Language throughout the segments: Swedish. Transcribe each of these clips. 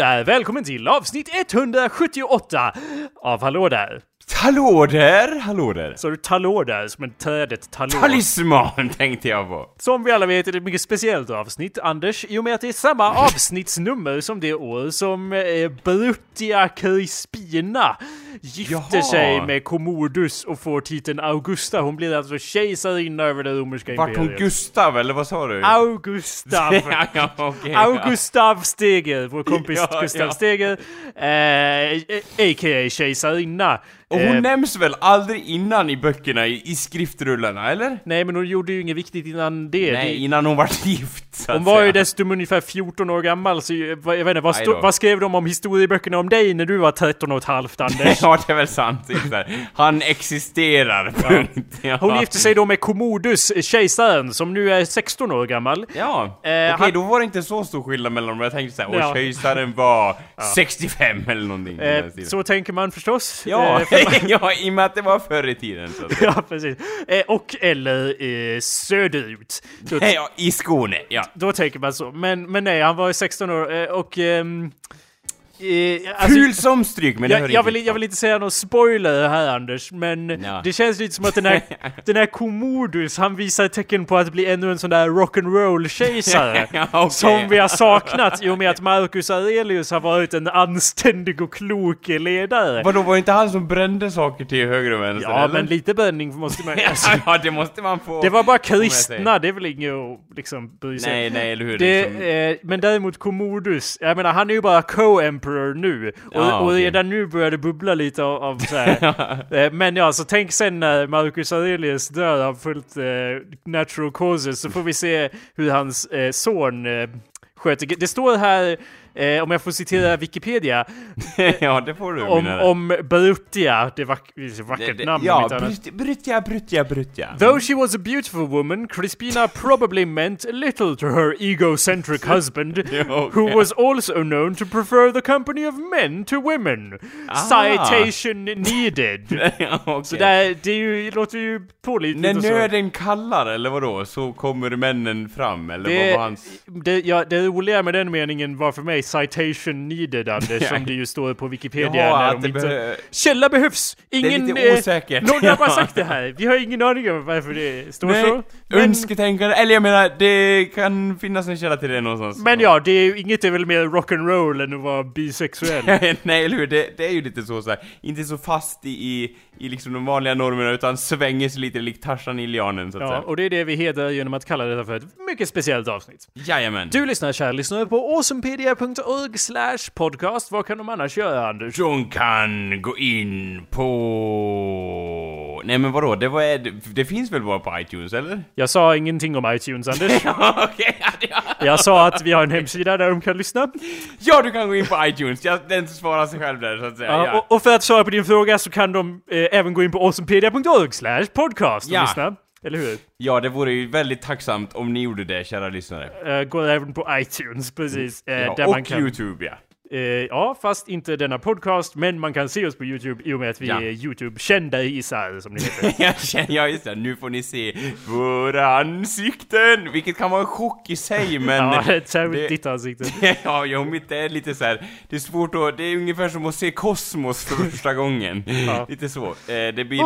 Där! Välkommen till avsnitt 178 av Hallå där! Hallå där, hallå där! Så du tallå där som en trädet tallå? Talisman tänkte jag på. Som vi alla vet är det ett mycket speciellt avsnitt, Anders, i och med att det är samma avsnittsnummer som det år som eh, Bruttia Crispina gifte Jaha. sig med Commodus och får titeln Augusta. Hon blir alltså kejsarinna över det romerska Vart hon imperiet. Gustav eller vad sa du? Augustav! ja, ja, okej. Augustav Steger, vår kompis Ja, Gustav ja. Steger, eh, a.k.a. kejsarinna. Och hon Eh, nämns väl aldrig innan i böckerna, i, i skriftrullarna, eller? Nej, men hon gjorde ju inget viktigt innan det. Nej, det innan hon var gift, så hon var ju säga. dessutom ungefär 14 år gammal, så jag, jag vet inte, vad, stå, vad skrev de om historieböckerna om dig när du var 13 och ett halvt, Anders? Ja, det är väl sant. Han existerar, punkt. Ja. Hon gifte sig då med Commodus, kejsaren, som nu är 16 år gammal. Ja, Eh, okej han- då var det inte så stor skillnad mellan dem. Jag tänkte såhär, Ja. och kejsaren var 65 eller någonting. Eh, så tänker man förstås. Ja, Eh, ja, i och med att det var förr i tiden så ja, precis. Eh, och eller eh, söderut. Då, Ja, i Skåne, ja. då tänker man så. Men, men nej, han var ju 16 år eh, och... eh, alltså- Kul som stryk, men det hör jag, jag, inte vill, jag vill inte säga någon spoiler här Anders, men Ja. det känns lite som att den här, den här Commodus, han visar tecken på att bli ännu en sån där rock'n'roll-kejsare. Okej. Som vi har saknat i och med att Marcus Aurelius har varit en anständig och klok ledare. Vadå, var det inte han som brände saker till höger och vänster? Ja, eller? men lite bränning måste man alltså, ja, det måste man få. Det var bara jag kristna, det är väl inget att liksom bry sig Nej, nej, eller hur? Det, liksom. eh, men däremot Commodus, jag menar han är ju bara co-emperor nu. Och, Ja, och redan nu börjar det bubbla lite av, av så här. eh, Men ja, så tänk sen när Marcus Aurelius dör av fullt eh, natural causes så får vi se hur hans eh, son eh, sköter Det står här, eh, om jag får citera Wikipedia, ja, det får du om, om Bruttia, det är vack, det ett vackert det, det, namn Ja, inte annat. brut- brutja, brutja, brutja. Though she was a beautiful woman, Crispina probably meant little to her egocentric husband, who okay. was also known to prefer the company of men to women. Ah. Citation needed. ja, okej. Så där, det är ju, låter ju pålitligt När nöden kallar, eller vadå? Så kommer männen fram, eller vad Det, var hans... det, ja, det roliga med den meningen var för mig citation needed, Anders, som det ju står på Wikipedia. Jaha, när de det inte... behö- Källa behövs! Ingen... lite eh, osäkert. Någon har bara sagt det här. Vi har ingen aning om varför det står Nej, så. Men- önsketänkande, eller jag menar, det kan finnas en källa till det någonstans. Men ja, det är inget är väl mer rock'n'roll än att vara bisexuell. Nej, eller hur? Det, det är ju lite så, så här. inte så fast i, i, i liksom de vanliga normerna, utan svänger sig lite likt Tarzan i lianen, så att Ja, säga. och det är det vi hedrar genom att kalla detta för ett mycket speciellt avsnitt. Jajamän. Du lyssnar, kära lyssnare, på awesomepedia.org slash podcast. Vad kan de annars göra, Anders? De kan gå in på... Nej men vadå, det, var, det, finns väl bara på iTunes, eller? Jag sa ingenting om iTunes, Anders. Ja, ja, Jag sa att vi har en hemsida där de kan lyssna. Ja, du kan gå in på iTunes. Ja, den svarar sig själv där, så att säga. Ja, Ja, och, och för att svara på din fråga så kan de eh, även gå in på awesomepedia.org slash podcast och Ja. lyssna. Eller hur? ja, det vore ju väldigt tacksamt om ni gjorde det, kära lyssnare. Uh, går även på iTunes, precis. eh, Ja, där och man kan, YouTube, ja. Eh, ja, fast inte denna podcast, men man kan se oss på YouTube i och med att vi Ja. är YouTube-kända isar, som det heter. Ja just det, nu får ni se våra ansikten! Vilket kan vara en chock i sig, men... ja, det är särskilt ditt ansikte. ja, jo, mitt är lite så här. det är svårt att, det är ungefär som att se kosmos för första gången. Ja. Lite så. Eh, det blir,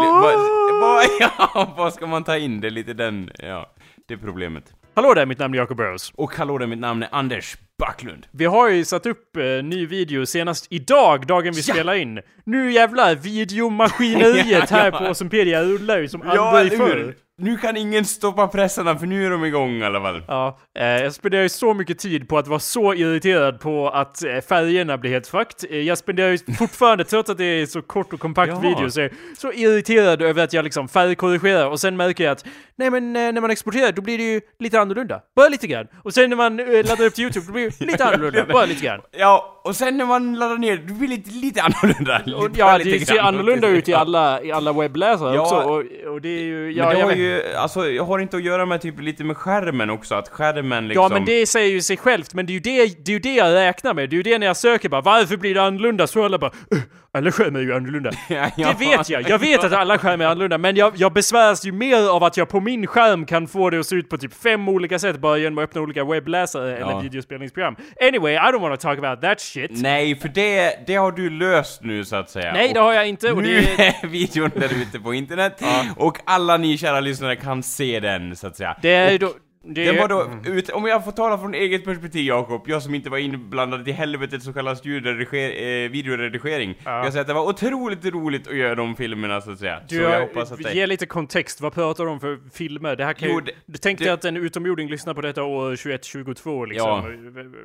vad, ja, vad ska man ta in? Det är lite den, ja, det är problemet. Hallå där, mitt namn är Jacob Burrows. Och hallå där, mitt namn är Anders Backlund. Vi har ju satt upp eh, ny video senast idag, dagen vi Ja. spelar in. Nu jävlar, videomaskineriet här Ja. på Awesomepedia rullar ju som aldrig förr. Nu kan ingen stoppa pressarna för nu är de igång i alla fall. Ja, eh, jag spenderar ju så mycket tid på att vara så irriterad på att eh, färgerna blir helt fucked. Eh, jag spenderar ju fortfarande, trots att det är så kort och kompakt Jaha. video, så så irriterad över att jag liksom färgkorrigerar och sen märker jag att nej men eh, när man exporterar då blir det ju lite annorlunda. Bara lite grann. Och sen när man eh, laddar upp till YouTube då blir det lite annorlunda. Bara lite grann. Ja, och sen när man laddar ner, det blir lite, lite annorlunda. Och, ja, det ser annorlunda ut i alla, i alla webbläsare Ja. också. Och, och det är ju... Ja, Men det jag har ju, alltså jag har inte att göra med typ lite med skärmen också, att skärmen liksom... Ja men det säger ju sig självt, men det är ju det, det, är ju det jag räknar med. Det är ju det när jag söker bara varför blir det annorlunda? Så alla bara "Uh, alla skärmar är ju annorlunda. Ja. Det vet jag, jag vet att alla skärmar är annorlunda, men jag, jag besväras ju mer av att jag på min skärm kan få det att se ut på typ fem olika sätt bara genom att öppna olika webbläsare eller videospelningsprogram. Anyway, I don't want to talk about that shit. Nej, för det, det har du löst nu så att säga. Nej, det har jag inte och Nu det, är videon där ute på internet, och alla ni kära lyssnare kan se den, så att säga. det är Och då... Det, Det var då, ut, om jag får tala från eget perspektiv Jakob, jag som inte var inblandad i helvetet så kallad ljudrediger, eh, videoredigering. Jag säger att det var otroligt roligt att göra de filmerna så att säga. Du, så jag hoppas att det... Ge lite kontext, vad pratar du om för filmer? Det här kan Jo, ju... du tänkte det- att en utomjording lyssnar på detta år 2122 liksom.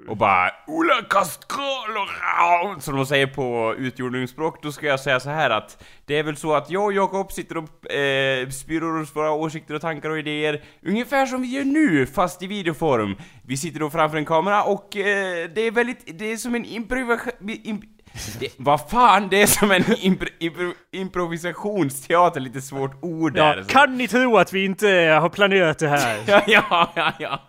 Och bara Ola kastkolorar som de säger på utjordningsspråk, då ska jag säga så här att det är väl så att jag och Jakob sitter och eh, spyr oss våra åsikter och tankar och idéer ungefär som vi gör nu, fast i videoform. Vi sitter då framför en kamera och eh, det är väldigt, det är som en improvisation... Imp det, vad fan, det är som en impro, impro, improvisationsteater, lite svårt ord där. Ja, kan ni tro att vi inte har planerat det här? Ja, ja, ja, ja.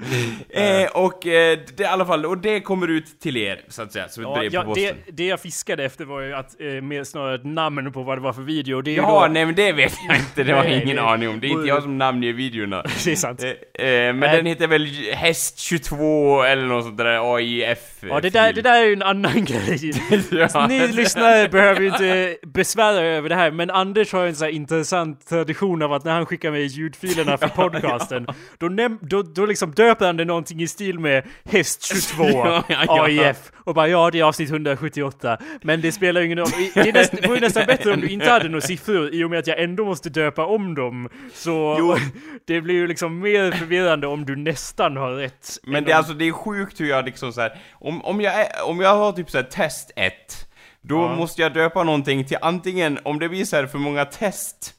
Eh, och eh, det i alla fall, och det kommer ut till er, så att säga, som ett Ja, brev ja, på posten. det, det jag fiskade efter var ju att, eh, mer snarare ett namn på vad det var för video. Det är Ja, då, nej men det vet jag inte, det har jag ingen det- aning om. Det är inte jag som namnger videorna. Det är sant. Eh, eh, men den heter väl Häst 22 eller något sånt där AIF. Ja, det där, det där är ju en annan grej. Ja. Ni lyssnare behöver ju inte besvära er över det här, men Anders har en sån här intressant tradition av att när han skickar mig ljudfilerna för podcasten, då, då, då liksom döper han det någonting i stil med Häst 22, Ja, ja, ja. AIF, och bara ja, det är avsnitt 178, men det spelar ju ingen roll. Det, näst, det vore nästan bättre om du inte hade några siffror, i och med att jag ändå måste döpa om dem. Så Jo. det blir ju liksom mer förvirrande om du nästan har rätt. Men det är om- alltså, det är sjukt hur jag liksom så här, om, om jag är, om jag har typ så här test 1, då Ja. måste jag döpa någonting till antingen, om det blir så här för många test,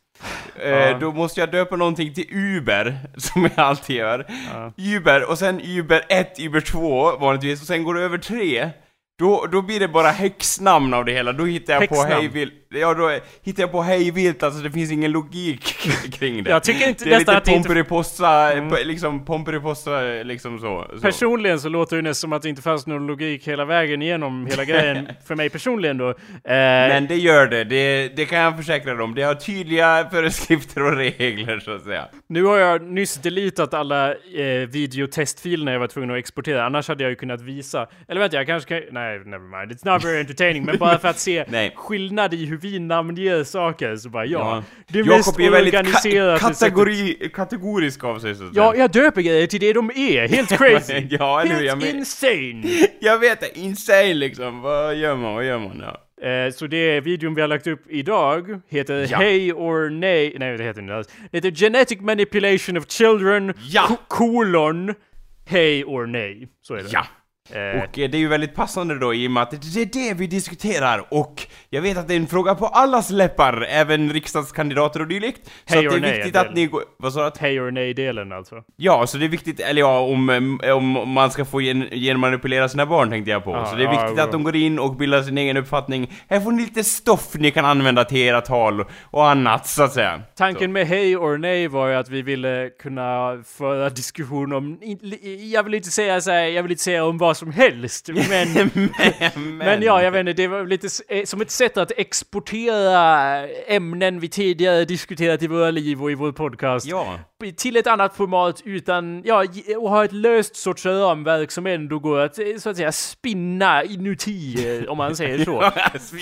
Ja. eh, då måste jag döpa någonting till Uber, som jag alltid gör. Uber, och sen Uber 1, Uber 2 vanligtvis, och sen går det över 3. Då, då blir det bara häxnamn av det hela, då hittar jag på Häxnamn? hejvilt, ja då hittar jag på hejvilt, alltså det finns ingen logik kring det. Jag tycker inte- det är nästan lite att det inte- Pomperipossa, p- liksom Pomperipossa, liksom så. så. Personligen så låter det nästan som att det inte fanns någon logik hela vägen igenom hela grejen, för mig personligen då. Eh, Men det gör det, det, det kan jag försäkra om. Det har tydliga föreskrifter och regler så att säga. Nu har jag nyss deletat alla eh, videotestfilerna jag var tvungen att exportera, annars hade jag ju kunnat visa. Eller vänta, jag kanske kan... Nej, never mind. It's not very entertaining. men bara för att se skillnad i hur vi namnger saker, så bara ja. Ja. Det är mest är väldigt ka- organiserat. kategori, kategorisk av sig så att Ja, jag döper grejer till det de är. Helt crazy. Ja, eller? Jag, Helt men, insane. jag vet det, insane liksom. Vad gör man, vad gör man? Ja. Eh, så det videon vi har lagt upp idag heter Ja. Hey or Nej, nej det heter inte alls. Det heter Genetic Manipulation of Children, Ja. ko- kolon, Hey or Nej. Så är det. Ja. Eh, Och eh, det är ju väldigt passande då i och med att det är det vi diskuterar och jag vet att det är en fråga på allas läppar, även riksdagskandidater och dylikt. Så Hej att det är nej, viktigt att ni går... Vad sa du? Hey or Nej-delen alltså. Ja, så det är viktigt, eller ja, om, eh, om man ska få gen, genmanipulera sina barn tänkte jag på. Ja, så det är viktigt ja. att de går in och bildar sin egen uppfattning. Här får ni lite stoff ni kan använda till era tal och annat, så att säga. Tanken med Hey or Nej var ju att vi ville kunna föra diskussion om, jag vill inte säga så här, jag vill inte säga om vad som helst, men men, Men ja, jag vet inte, det var lite eh, som ett sätt att exportera ämnen vi tidigare diskuterat i våra liv och i vår podcast Ja. Till ett annat format utan, ja, och ha ett löst sorts ramverk som ändå går att, eh, så att säga, spinna inuti, eh, om man säger så.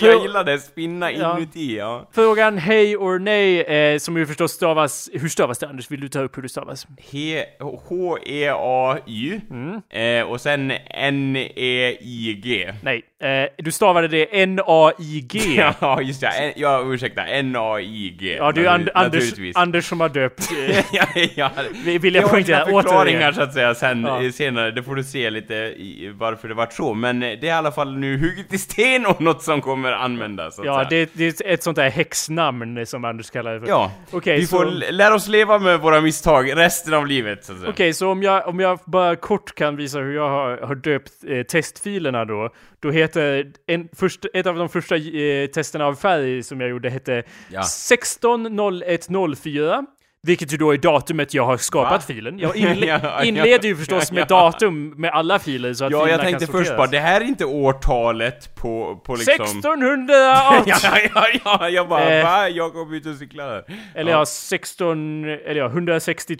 jag gillar det, spinna Ja. inuti, ja. Frågan hej or nej, eh, som ju förstås stavas, hur stavas det Anders? Vill du ta upp hur det stavas? He- H-E-A-Y, Mm. eh, och sen N-E-I-G. Nej, eh, du stavade det N-A-I-G. Ja, just det. Ja, ursäkta. N-A-I-G. Ja, det är ju Anders. Anders som har döpt. eh, ja, ja. vill Jag har poängtera sina förklaringar återigen. så att säga sen Ja. eh, senare, det får du se lite i, varför det vart så, men eh, det är i alla fall nu hugget i sten och något som kommer användas så att Ja, säga. det, det är ett sånt där häxnamn som Anders kallar det för. Ja, Okej, vi så- får lära oss leva med våra misstag resten av livet. Okej, så om jag, om jag bara kort kan visa hur jag har, har döpt eh, testfilerna då. Då heter en, först, ett av de första eh, testerna av färg som jag gjorde hette Ja. 160104. Vilket ju då är datumet jag har skapat Va? filen. Jag inle Ja, inleder ju ja, förstås med ja. datum med alla filer så att Ja, jag tänkte först bara, det här är inte årtalet på, på liksom... 1608! ja, ja, ja, ja, jag bara Eh. va? Jag kom ut och cyklade. Eller ja, 16, eller ja, 160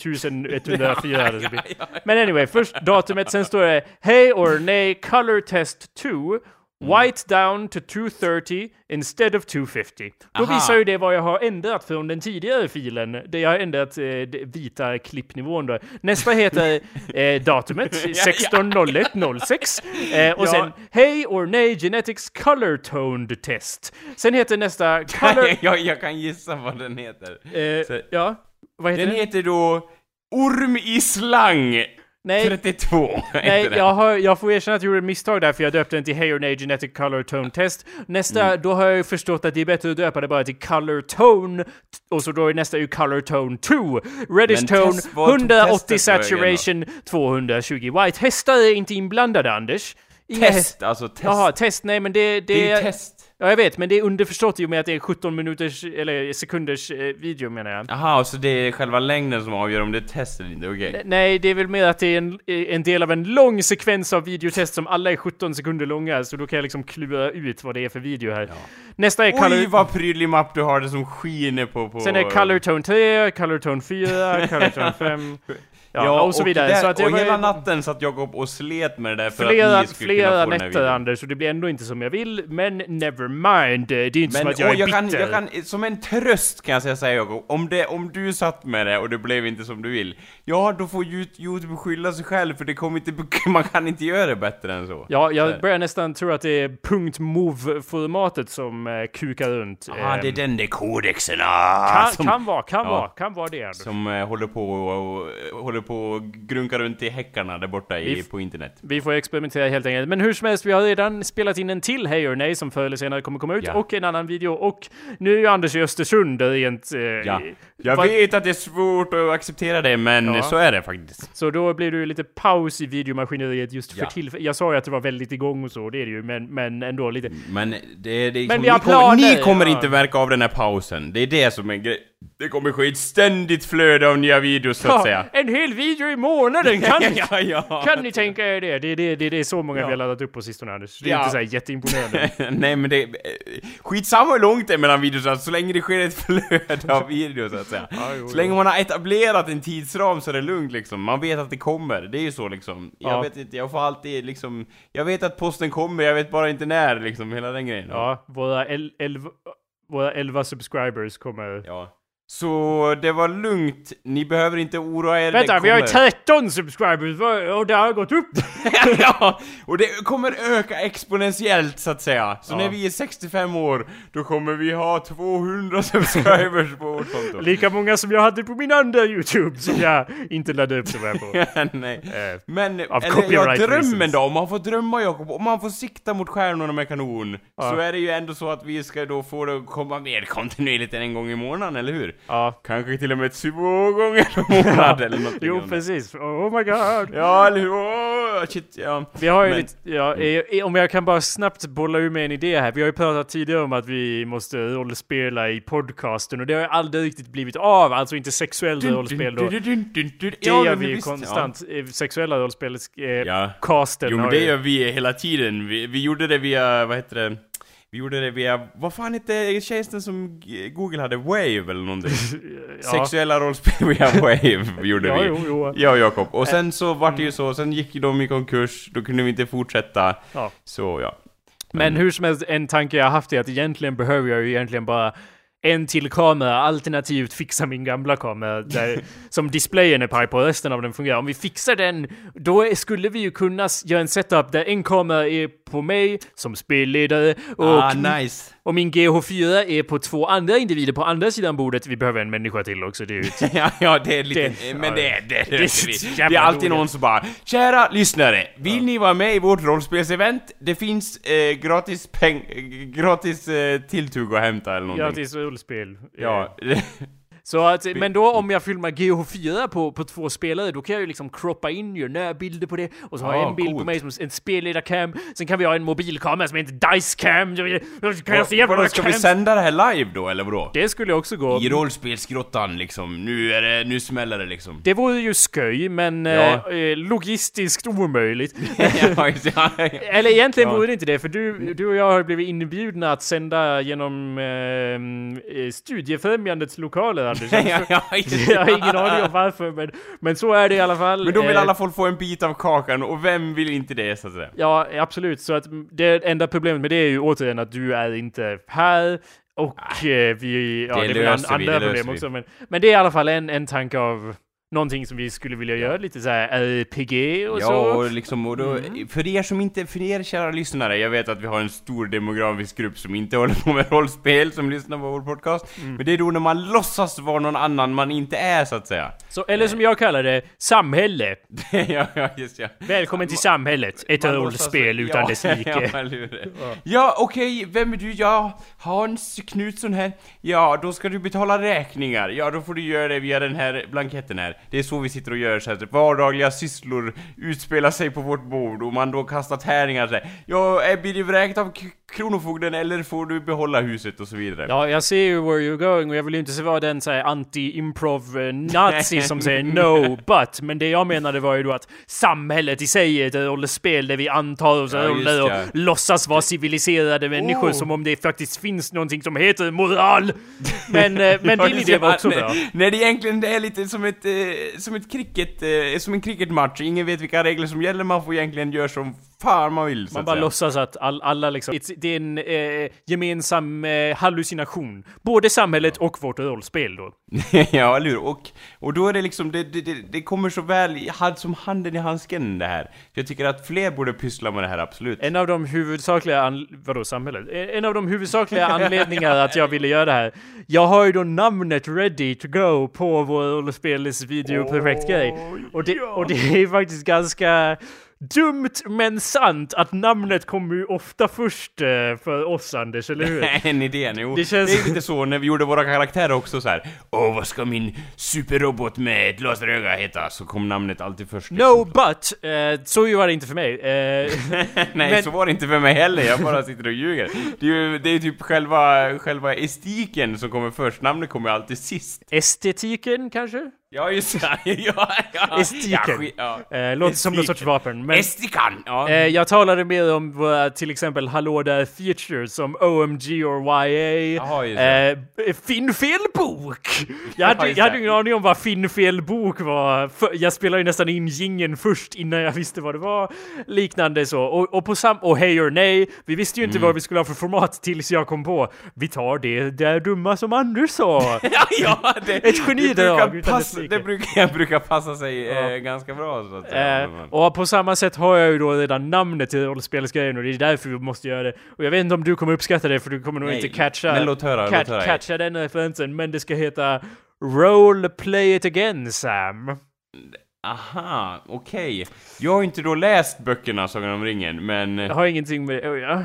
104 hade det. Men anyway, först datumet, sen står det Hey or nay color test 2 White down to 230 instead of 250. Då Aha. visar ju det vad jag har ändrat från den tidigare filen. Där jag har ändrat eh, vita klippnivån då. Nästa heter eh, datumet, 160106. Eh, och Ja. sen Hey or nay genetics color toned test. Sen heter nästa color... jag, jag kan gissa vad den heter. Eh, ja, vad heter Den den? heter då Orm i slang Nej, 32. nej jag, har, jag får erkänna att jag gjorde ett misstag där för jag döpte den till Hey or Nay Genetic Color Tone Test. Nästa, Mm. då har jag ju förstått att det är bättre att döpa det bara till Color Tone och så då är nästa ju Color Tone 2. Reddish Men Tone test- vad tog 180 testet vägen då? Saturation 220 White. Hästar är inte inblandade Anders. Inga häst- Test, alltså test. Jaha, test, nej men det, det, det är ju test. Ja, jag vet, men det är underförstått i och med att det är 17 minuters, eller sekunders eh, video menar jag. Jaha, så det är själva längden som avgör om det är test eller inte, okej. Nej, det är väl mer att det är en, en del av en lång sekvens av videotest som alla är 17 sekunder långa, så då kan jag liksom klura ut vad det är för video här. Nästa är Oj, color... vad prydlig mapp du har det som skiner på... på Sen är color tone 3, color tone 4, color tone 5. Ja, och så vidare. Där, så att och var hela natten satt Jakob och slet med det där för flera, att ni skulle kunna få den här nätter. Anders, så det blir ändå inte som jag vill, men never mind. Det är inte som Men att jag och är jag, bitter. kan, jag kan, som en tröst kan jag säga Jakob, om, det, om du satt med det och det blev inte som du vill, ja då får Yout- Youtube skylla sig själv för det kommer inte, man kan inte göra det bättre än så. Ja, jag det. börjar nästan tro att det är .mov-formatet som eh, kukar runt. Ah, det är Ehm, den där kodexen, ah, kan, som, kan vara, kan Ja. vara, kan vara det. Anders. som eh, håller på och, och håller på och grunkar runt i häckarna där borta i, på internet. Vi får experimentera helt enkelt. Men hur som helst, vi har redan spelat in en till Hey or Nej som förr eller senare kommer komma ut Ja. och en annan video. Och nu är ju Anders i Östersund rent... Eh, Ja. Jag vad- vet att det är svårt att acceptera det, men Ja. så är det faktiskt. Så då blir det ju lite paus i videomaskineriet just för Ja. tillfället. Jag sa ju att det var väldigt igång och så, det är det ju, men, men ändå lite... Men det, det är Men liksom, vi har ni, kommer, planer, ni kommer inte märka av den här pausen. Det är det som är grej. Det kommer ske ett ständigt flöde av nya videos så att säga. en hel video i månaden! Kan, ja, ja. kan ni tänka er det? Det är, det, det, det är så många Ja. vi har laddat upp på sistone Anders. Det är Ja. inte så här jätteimponerande. Nej men det... Skitsamma hur långt det är mellan videos, så länge det sker ett flöde av videos så att säga. Ja, jo, Så länge man har etablerat en tidsram så är det lugnt liksom. Man vet att det kommer. Det är ju så liksom. Jag Ja. vet inte, jag får alltid liksom... Jag vet att posten kommer, jag vet bara inte när liksom, hela den grejen. ja, våra, el, elva, våra 11 subscribers kommer... Ja. Så det var lugnt, ni behöver inte oroa er. Vänta, vi har ju kommer. 13 subscribers och det har gått upp! ja, och det kommer öka exponentiellt så att säga. Så Ja. när vi är 65 år, då kommer vi ha 200 subscribers på vårt konto. Lika många som jag hade på min andra YouTube som jag inte laddade upp det här på. Nej. Eh, Men, eller ja, copyright drömmen reasons. då, om man får drömma Jakob, om man får sikta mot stjärnorna med kanon, Ja. så är det ju ändå så att vi ska då få det komma mer kontinuerligt än en gång i månaden, eller hur? Ja. Kanske till och med två gånger i månaden eller någonting. Jo, precis. Oh my god. Ja, eller hur? Åh, shit, ja. Vi har ju Men- lite, ja, eh, om jag kan bara snabbt bolla ur med en idé här. Vi har ju pratat tidigare om att vi måste rollspela i podcasten och det har ju aldrig riktigt blivit av, alltså inte sexuellt rollspel då. Det Ja, gör vi ju konstant. Sexuella rollspel, eh, Ja. casten Jo men det gör vi hela tiden. Vi, vi gjorde det via, vad heter det? Vi gjorde det via, vad fan hette tjänsten som Google hade? Wave eller någonting? ja. Sexuella rollspel via Wave gjorde Ja, vi. jo, jo. Jag och Jakob. Och sen så vart det ju så, sen gick de i konkurs, då kunde vi inte fortsätta. Ja. Så ja. Men hur som helst, en tanke jag haft är att egentligen behöver jag ju egentligen bara en till kamera, alternativt fixa min gamla kamera där, som displayen är paj på, resten av den fungerar. Om vi fixar den, då skulle vi ju kunna göra en setup där en kamera är på mig som spelledare och, ah, nice. och min GH4 är på två andra individer på andra sidan bordet. Vi behöver en människa till också, det är ju ja, ja, det är lite, Det- men det är det. Det, det det, det, jävla är alltid någon som bara Kära lyssnare, vill ni vara med i vårt rollspelsevent? Det finns eh, gratis peng, eh, gratis eh, tilltugg att hämta eller någonting. gratis rullspel. Ja, Eh, Så att, men då om jag filmar GH4 på, på två spelare, då kan jag ju liksom croppa in, göra närbilder på det, och så har jag en bild på mig som en spelledarcam, sen kan vi ha en mobilkamera som heter Dicecam, kan jag se våra ska vi sända det här live då, eller vadå? Det skulle också gå. I rollspelsgrottan liksom, nu är det, nu smäller det liksom. Det vore ju sköj, men Ja. eh, eh, logistiskt omöjligt. Eller egentligen Ja. vore det inte det, för du, du och jag har blivit inbjudna att sända genom eh, eh, Studiefrämjandets lokaler, Anders. ja, ja, just det. Jag har ingen aning om varför, men, men så är det i alla fall. Men då vill Eh, alla folk få en bit av kakan, och vem vill inte det så att säga? Ja, absolut. Så att det enda problemet med det är ju återigen att du är inte här. Och eh, vi... Ja, det det, är väl an- löser vi, det andra löser problem vi. också. Men, men det är i alla fall en, en tanke av någonting som vi skulle vilja göra. Lite så här RPG och Ja, så. och liksom, och då, Mm. för er som inte, för er kära lyssnare, jag vet att vi har en stor demografisk grupp som inte håller på med rollspel, som lyssnar på vår podcast. Mm. Men det är då när man låtsas vara någon annan man inte är, så att säga. så. Eller som jag kallar det, samhälle. ja, ja, just ja. Välkommen till samhället. Ett Man rollspel låtsas- utan ja, dess Ja, like. eller hur? ja okej, vem är du? Ja, Hans Knutsson här. Ja, då ska du betala räkningar. Ja, då får du göra det via den här blanketten här. Det är så vi sitter och gör så att typ, vardagliga sysslor utspelar sig på vårt bord och man då kastar tärningar så här. Är- blir vräkt av Kronofogden eller får du behålla huset och så vidare? Ja, jag ser ju where you're going och jag vill ju inte vara den så här anti-improv-nazi som säger no, but. Men det jag menade var ju då att samhället i sig är ett rollspel där vi antar oss Ja, roller och ja. låtsas vara civiliserade människor Oh. som om det faktiskt finns någonting som heter moral. Men, eh, men Ja, din det idé var också bra. nej, det är egentligen det är lite som ett, eh, som ett cricket, eh, som en cricketmatch. Ingen vet vilka regler som gäller, man får egentligen göra som fan man vill, så Man bara låtsas att all, alla liksom, it's- det är en eh, gemensam eh, hallucination. Både samhället och vårt rollspel då. ja, eller hur? Och, och då är det liksom, det, det, det, kommer så väl hand, som handen i handsken det här. Jag tycker att fler borde pyssla med det här, absolut. En av de huvudsakliga, an- vadå samhället? En av de huvudsakliga anledningarna att jag ville göra det här. Jag har ju då namnet ready to go på vår rollspels videoprojektgrej. Och det, och det är faktiskt ganska dumt men sant att namnet kommer ju ofta först eh, för oss Anders, eller hur? en idé, jo. Det Det, känns- är lite så när vi gjorde våra karaktärer också så här. Åh, vad ska min superrobot med ett laseröga heta? Så kom namnet alltid först. liksom. No but, eh, så var det inte för mig. Eh, Nej, men- så var det inte för mig heller, jag bara sitter och ljuger. Det är ju det är typ själva, själva estiken som kommer först, namnet kommer alltid sist. estetiken kanske? Ja, just det. Ja, ja. Estetiken. Ja, ja. Eh, låter som någon Estiken. sorts vapen. Men, Estikan! Ja. Eh, jag talade mer om våra till exempel hallå där features som OMG or YA. Det. eh, Finn fel bok! Jag hade, jag hade ingen aning om vad Finn fel bok var. Jag spelade ju nästan in gingen först innan jag visste vad det var. Liknande så. Och, och på sam... Och hej or nej. Vi visste ju inte Mm. vad vi skulle ha för format tills jag kom på. Vi tar det där dumma som Anders sa. Ja, ja, det, Ett genidrag passa, like. Det brukar, brukar passa sig Ja. eh, ganska bra så att. Eh, och på samma sätt har jag ju då redan namnet till rollspelsgrejen och det är därför vi måste göra det. Och jag vet inte om du kommer uppskatta det för du kommer nog inte catcha, men låt höra, cat- låt höra. catcha den referensen. Men det ska heta Roll Play It Again Sam. Aha, okej. Jag har inte då läst böckerna Sagan om ringen, men... Jag har ingenting med det. Oh, ja.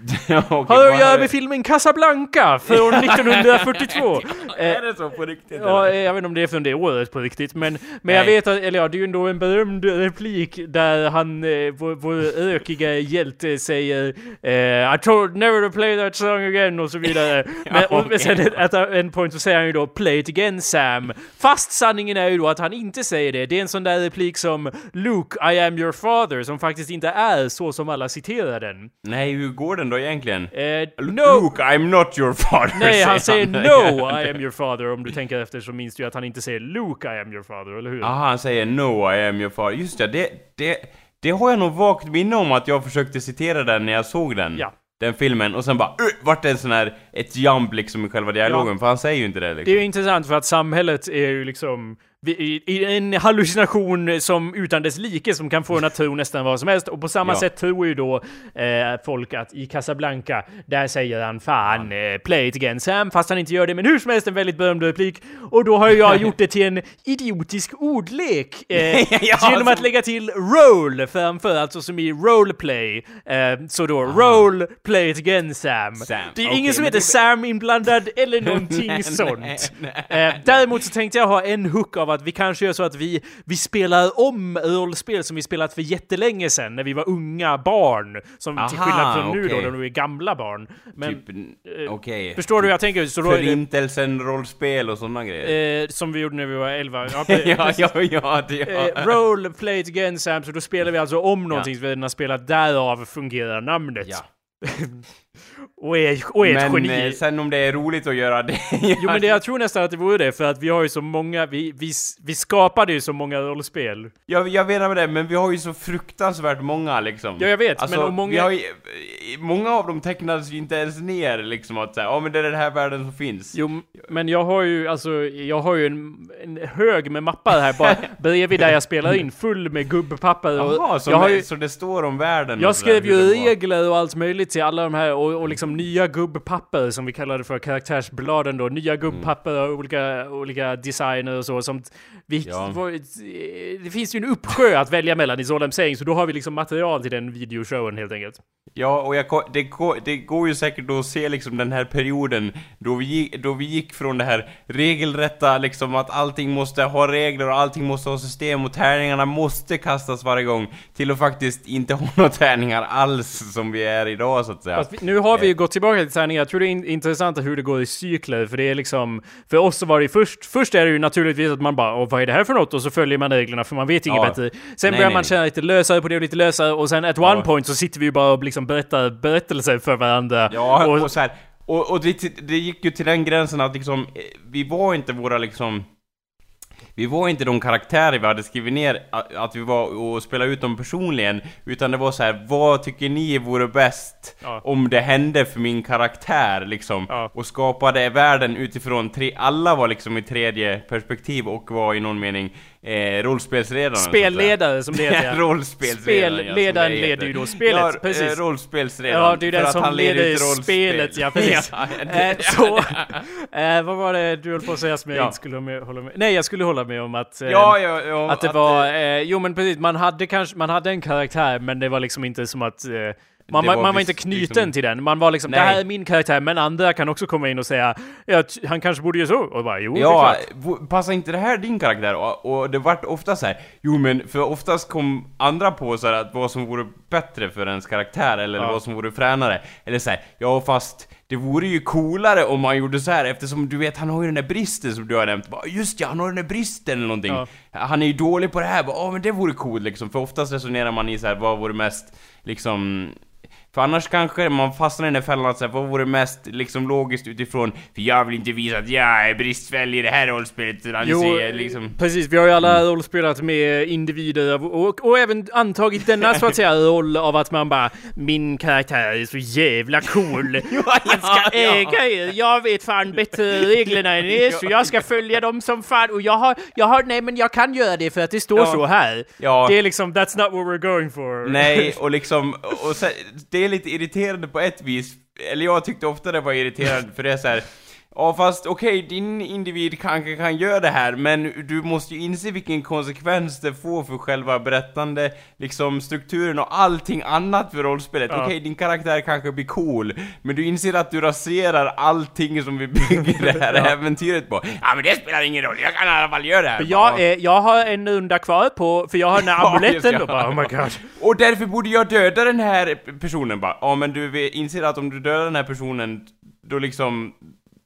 Har vad att göra det- med filmen Casablanca från 1942. Eh, Är det så på riktigt? Ja, eller? jag vet inte om det är från det året på riktigt, men, men jag vet att, eller ja, det är ju ändå en berömd replik där han, eh, vår, vår rökiga hjälte säger eh, I told never to play that song again och så vidare. men, och okej. sen at en point så säger han ju då play it again Sam. Fast sanningen är ju då att han inte säger det. Det är en sån där replik som Luke, I am your father, som faktiskt inte är så som alla citerar den. Nej, hur går den då egentligen? Eh, no! Luke, I'm not your father, Nej, han säger no I am your father. Om du tänker efter så minns du ju att han inte säger Luke I am your father, eller hur? Aha, han säger no, I am your father. Just det, det, det, det har jag nog vagt minne om att jag försökte citera den när jag såg den. Ja. Den filmen, och sen bara uh, vart det en sån här, ett jump liksom i själva dialogen, för han säger ju inte det Det är liksom. ju intressant för att samhället är ju liksom i, en hallucination som utan dess like som kan få en att tro nästan vad som helst. Och på samma Ja. sätt tror ju då eh, folk att i Casablanca, där säger han fan eh, play it again Sam, fast han inte gör det. Men hur som helst en väldigt berömd replik. Och då har jag gjort det till en idiotisk ordlek. Eh, Ja, genom att lägga till roll framför, alltså som i roleplay. Eh, så då roll, play it again Sam. Sam. Det är Okej, ingen som heter Sam inblandad eller någonting Nej, sånt. nej, nej. Eh, däremot så tänkte jag ha en hook av att vi kanske gör så att vi, vi spelar om rollspel som vi spelat för jättelänge sedan, när vi var unga barn. Som till Aha, skillnad från nu då, när vi är gamla barn. Men, typ, eh. Förstår du hur jag tänker? Så då Förintelsen, rollspel och sådana grejer. eh, som vi gjorde när vi var 11. Ja, ja, ja, ja, det, ja. Eh, roll, play it again Sam, så då spelar vi alltså om någonting som vi redan har spelat, därav fungerar namnet. ja. Och är, och är ett Men geni. eh, sen om det är roligt att göra det... Jo men det, jag tror nästan att det vore det, för att vi har ju så många, vi, vi, vi skapade ju så många rollspel. Jag, jag menar med det, men vi har ju så fruktansvärt många liksom. Ja, jag vet, alltså, men om många- Vi har ju, många av dem tecknades ju inte ens ner liksom att säga, ja men det är den här världen som finns. Jo, men jag har ju alltså, jag har ju en, en hög med mappar här bara bredvid där jag spelar in, full med gubbpapper och Jaha, så, jag det- ju, så det står om världen jag och skrev ju regler och allt möjligt till alla de här och, och liksom nya gubbpapper som vi kallar det för, karaktärsbladen då. Nya gubbpapper av olika, olika designer och så som vi, Ja. var, det finns ju en uppsjö att välja mellan i Solheim Saying så då har vi liksom material till den videoshowen helt enkelt. Ja, och jag, det, gå- det går ju säkert att se liksom den här perioden då vi, då vi gick från det här regelrätta liksom att allting måste ha regler och allting måste ha system och tärningarna måste kastas varje gång till att faktiskt inte ha några tärningar alls som vi är idag så att säga. Fast nu har vi ju gått tillbaka till träning. Jag tror det är in, intressant hur det går i cykler, för det är liksom... För oss så var det först... Först är det ju naturligtvis att man bara Åh, vad är det här för något? Och så följer man reglerna, för man vet inget Ja. bättre. Sen Nej, börjar man känna lite lösare på det och lite lösare, och sen at one Ja. point så sitter vi ju bara och liksom berättar berättelser för varandra. Ja, och, och, så här, och, och det, det gick ju till den gränsen att liksom, eh, vi var inte våra liksom vi var inte de karaktärer vi hade skrivit ner att, vi var och spelade ut dem personligen Utan det var så här: vad tycker ni vore bäst Ja. om det hände för min karaktär liksom? Ja. Och skapade världen utifrån tre, alla var liksom i tredje perspektiv och var i någon mening eh, rollspelsledaren att spelledare som det heter. Rollspelsledaren ja, som Spelledaren det leder ju då spelet, ja, precis. Eh, rollspelsledaren. Ja, det är den att som han leder spelet, ja precis. Ja, det- Eh, så, eh, vad var det du höll på att säga som jag Ja. inte skulle hålla med? Nej, jag skulle hålla med om att... eh, Ja, ja, ja. Att det var, eh, jo men precis, man hade kanske, man hade en karaktär men det var liksom inte som att man, Det var, man var inte knuten liksom- till den. Man var liksom, det Nej. här är min karaktär, men andra kan också komma in och säga ja, han kanske borde göra så. Och bara, jo, Ja, det passar inte det här din karaktär? Och, och det vart ofta så här. jo men för oftast kom andra på så här att vad som vore bättre för ens karaktär eller Ja. vad som vore fränare. Eller så här, ja fast det vore ju coolare om man gjorde så här eftersom du vet han har ju den där bristen som du har nämnt. Bara, Just ja, han har den där bristen eller någonting. Ja. Han är ju dålig på det här, ja men det vore coolt liksom. För oftast resonerar man i så här, vad vore mest liksom för annars kanske man fastnar i den här fällan att säga vad vore mest liksom logiskt utifrån För jag vill inte visa att jag är bristfällig i det här rollspelet Jo, se liksom precis. Vi har ju alla rollspelat med individer av- och, och även antagit denna så att säga roll av att man bara Min karaktär är så jävla cool. Han ska äga er. Jag vet fan bättre reglerna än er så jag ska följa dem som fan. Och jag har, jag har, nej men jag kan göra det för att det står Ja. så här. Ja. Det är liksom, that's not what we're going for. Nej, och liksom, och så, det är lite irriterande på ett vis Eller jag tyckte ofta det var irriterande för det är så här. Ja fast okej, din individ kanske kan göra det här men du måste ju inse vilken konsekvens det får för själva berättande, liksom strukturen och allting annat för rollspelet. Ja. Okej, din karaktär kanske blir cool, men du inser att du raserar allting som vi bygger det här äventyret på. Ja men det spelar ingen roll, jag kan i alla fall göra det här. För jag, är, jag har en runda kvar på, för jag har den här Ja, amuletten det. och bara oh my god. Och därför borde jag döda den här personen bara. Ja men du inser att om du dödar den här personen, då liksom...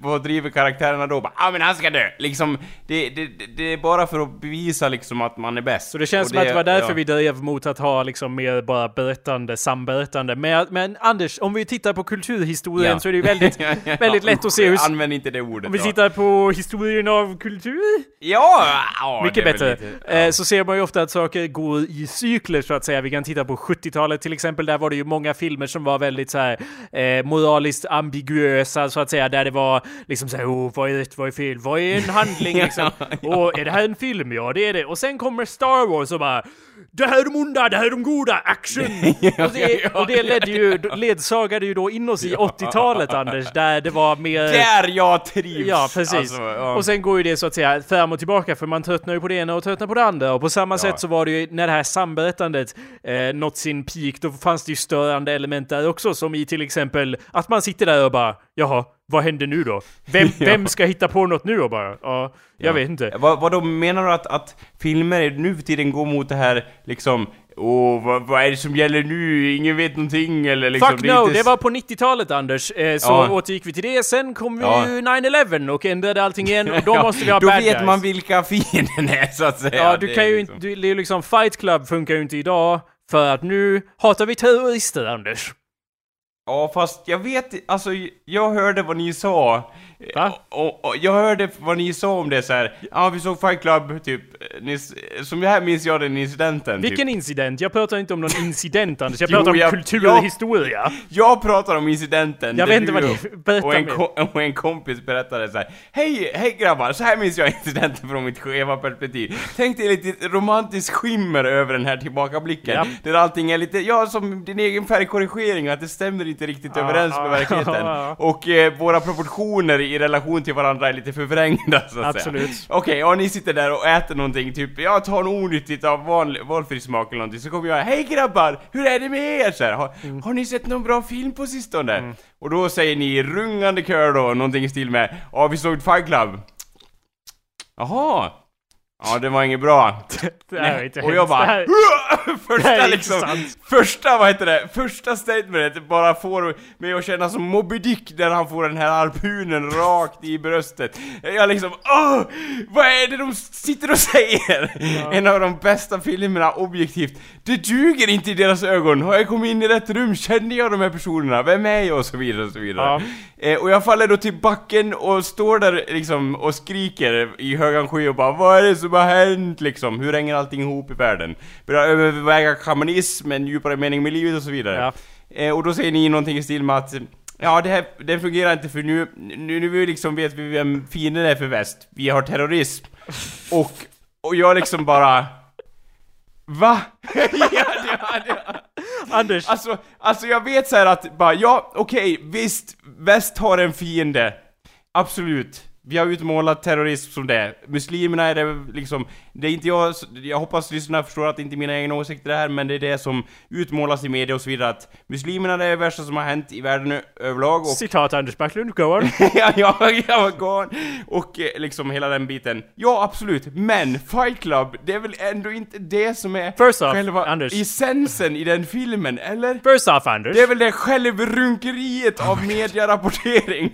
Vad driver karaktärerna då? Bara, Ja men han ska dö! Liksom, det, det, det- det är bara för att bevisa liksom att man är bäst. Så det känns Och som att det var därför ja. vi drev mot att ha liksom mer bara berättande, samberättande. Men, men Anders, om vi tittar på kulturhistorien Ja. så är det ju väldigt, väldigt lätt att se hur... Använd inte det ordet. Om vi ja. tittar på historien av kultur, Ja! ja mycket det bättre, lite- eh, så ser man ju ofta att saker går i cykler så att säga. Vi kan titta på 70-talet till exempel, där var det ju många filmer som var väldigt så här eh, moraliskt ambiguösa så att säga, där det var liksom så här, oh, vad är vad är fel, vad är en handling liksom? Och är det här en film? Ja, det är det. Och sen kommer Star Wars och bara det här är de onda, det här är de goda, action! och, det, och det ledde ju, ledsagade ju då in oss i 80-talet Anders, där det var mer... Där jag trivs! Ja, precis. Alltså, ja. Och sen går ju det så att säga fram och tillbaka för man tröttnar ju på det ena och tröttnar på det andra. Och på samma sätt så var det ju när det här samberättandet eh, nått sin peak, då fanns det ju störande element där också, som i till exempel att man sitter där och bara jaha, vad händer nu då? Vem, vem ska hitta på något nu då bara? Ja, jag Ja. vet inte. Vad, vad då menar du att, att filmer nu för tiden går mot det här liksom Åh, vad, vad är det som gäller nu? Ingen vet någonting eller liksom Fuck är no, inte det var på 90-talet Anders. Eh, så Ja. återgick vi till det, sen kom Ja. ju 9-11 och ändrade allting igen och då Ja, måste vi ha Då bad vet guys. man vilka fienden är så att säga. Ja, du Det kan ju liksom- inte, det är liksom Fight Club funkar ju inte idag för att nu hatar vi terrorister Anders. Ja, fast jag vet alltså jag hörde vad ni sa. Va? Och, och, jag hörde vad ni sa om det så här. ja vi såg Fight Club, typ, ni, s- som här minns jag den incidenten. Vilken typ. incident? Jag pratar inte om någon incident Anders, jag Jo, pratar om jag- kultur jag- och historia. Jag pratar om incidenten. Jag vet inte du vad och- det- berätta och en, och en kompis berättade så här. Hej, hej grabbar, så här minns jag incidenten från mitt skeva perspektiv. Tänk dig lite romantisk skimmer över den här tillbakablicken. Ja. Där allting är lite, ja som din egen färgkorrigering, att det stämmer inte riktigt Ja, överens ja, med verkligheten. ja, ja. Och eh, våra proportioner i relation till varandra är lite förvrängda så att Absolut. säga. Okej, ja ni sitter där och äter någonting, typ, jag tar något onyttigt av vanlig, valfri smak eller någonting, så kommer jag Hej grabbar, hur är det med er? Så här, har, Mm. har ni sett någon bra film på sistone? Och då säger ni i rungande kör då, någonting i stil med Ja, vi såg Fight Club. Jaha. Ja, det var inget bra. Det här är inte och jag hemskt. Det bara det Första här är liksom, första vad heter det, första statementet bara får mig att känna som Moby Dick när han får den här harpunen rakt i bröstet. Jag liksom, åh! Vad är det de sitter och säger? En av de bästa filmerna objektivt. Det duger inte i deras ögon. Har jag kommit in i rätt rum? Känner jag de här personerna? Vem är jag? Och så vidare och så vidare. Eh, och jag faller då till backen och står där liksom och skriker i högan sky och bara Vad är det som har hänt liksom? Hur hänger allting ihop i världen? Börjar överväga shamanism, en djupare mening med livet och så vidare. Ja. Eh, och då säger ni någonting i stil med att Ja, det här, det fungerar inte för nu, nu, nu liksom vet vi vem fienden är för väst. Vi har terrorism. Och, och jag liksom bara... Va? ja, ja, ja. Anders, Alltså, alltså jag vet så här att bara, ja okej, visst, väst har en fiende. Absolut. Vi har utmålat terrorism som det. Muslimerna är det liksom, det är inte jag, jag hoppas lyssnarna förstår att det inte är mina egna åsikter det här, men det är det som utmålas i media och så vidare att muslimerna är det värsta som har hänt i världen överlag och citat Anders Backlund, go on. ja, ja, ja, gone. Och eh, liksom hela den biten. Ja, absolut. Men Fight Club, det är väl ändå inte det som är First off, själva Anders. essensen i den filmen, eller? First off Anders. Det är väl det självrunkeriet av medierapportering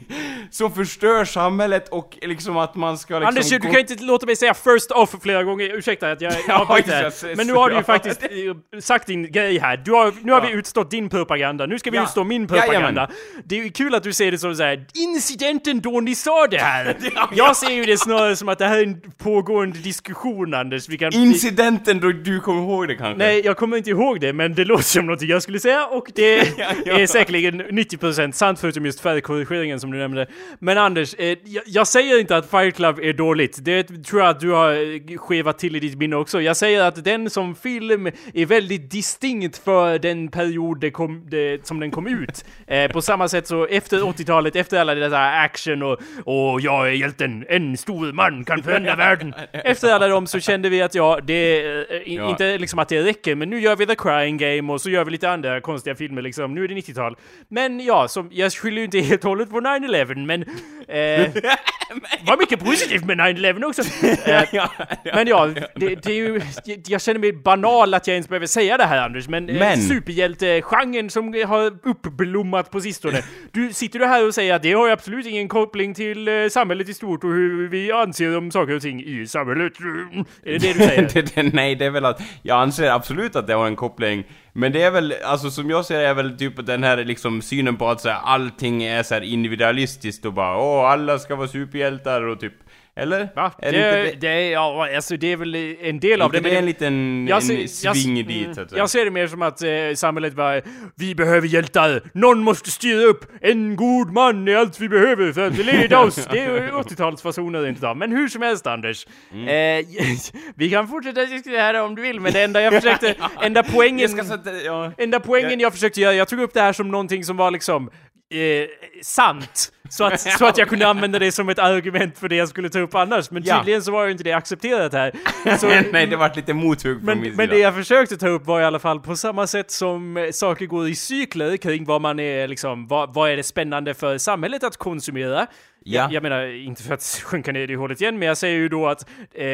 som förstör samhället och liksom att man ska liksom... Anders, du kan inte låta mig säga first off flera gånger, ursäkta att jag Ja, avbryter just det. Men nu har du ju Ja. faktiskt eh, sagt din grej här. Du har, nu har Ja. vi utstått din propaganda, nu ska vi Ja. utstå min propaganda. Jajamän. Det är ju kul att du ser det som såhär, incidenten då ni sa det här. Ja, Jag ser ju det snarare som att det här är en pågående diskussion Anders. Vi kan... Incidenten då du kommer ihåg det kanske? Nej, jag kommer inte ihåg det, men det låter som någonting jag skulle säga och det Ja, ja. är säkerligen 90% sant förutom just färgkorrigeringen som du nämnde. Men Anders, eh, jag, jag säger inte att Fight Club är dåligt. Det tror jag att du har eh, skevat till i ditt minne också. Jag säger att den som film är väldigt distinkt för den period det kom, det, som den kom ut. Eh, på samma sätt så efter 80-talet, efter alla där action och, och jag är hjälten, en stor man kan förändra världen. Efter alla dem så kände vi att ja, det eh, Ja. inte liksom att det räcker, men nu gör vi The Crying Game och så gör vi lite andra konstiga filmer liksom. Nu är det 90-tal. Men ja, som, jag skyller ju inte helt och hållet på 9-11, men... Eh, var mycket positivt med 9-11 också. Eh, ja, ja. men ja, det, det är ju, jag- känner mig banal att jag ens behöver säga det här Anders, men, men. Men- superhjälte-genren som har uppblommat på sistone. Du, sitter du här och säger att det har ju absolut ingen koppling till eh, samhället i stort och hur vi anser om saker och ting i samhället? Mm. Är det det du säger? det, det, nej, det är väl att jag anser absolut att det har en koppling. Men det är väl, alltså som jag ser det är väl typ den här liksom synen på att så här, allting är så här individualistiskt och bara åh, alla ska vara superhjältar och typ, eller? Va? Är Det, det, det, inte det, är, ja, alltså det är väl en del av inte det. det men en liten Jag en ser- jag- sving mm, dit att säga? Jag ser det mer som att eh, samhället bara Vi behöver hjältar! Någon måste styra upp! En god man är allt vi behöver för att leda oss! Det är ju 80-talsfasoner rent utav. Men hur som helst Anders. Mm. Eh, vi kan fortsätta diskutera här om du vill, men det enda jag försökte... enda poängen... Jag ska sätta, ja. Enda poängen jag försökte göra, jag tog upp det här som någonting som var liksom eh, sant. Så att, så att jag kunde använda det som ett argument för det jag skulle ta upp annars. Men tydligen så var ju inte det accepterat här. Så, Nej, det vart lite mothugg från men, min men sida. det jag försökte ta upp var i alla fall på samma sätt som eh, saker går i cykler kring vad man är liksom, vad, vad är det spännande för samhället att konsumera? Ja. Jag, jag menar, inte för att sjunka ner i hålet igen, men jag säger ju då att eh,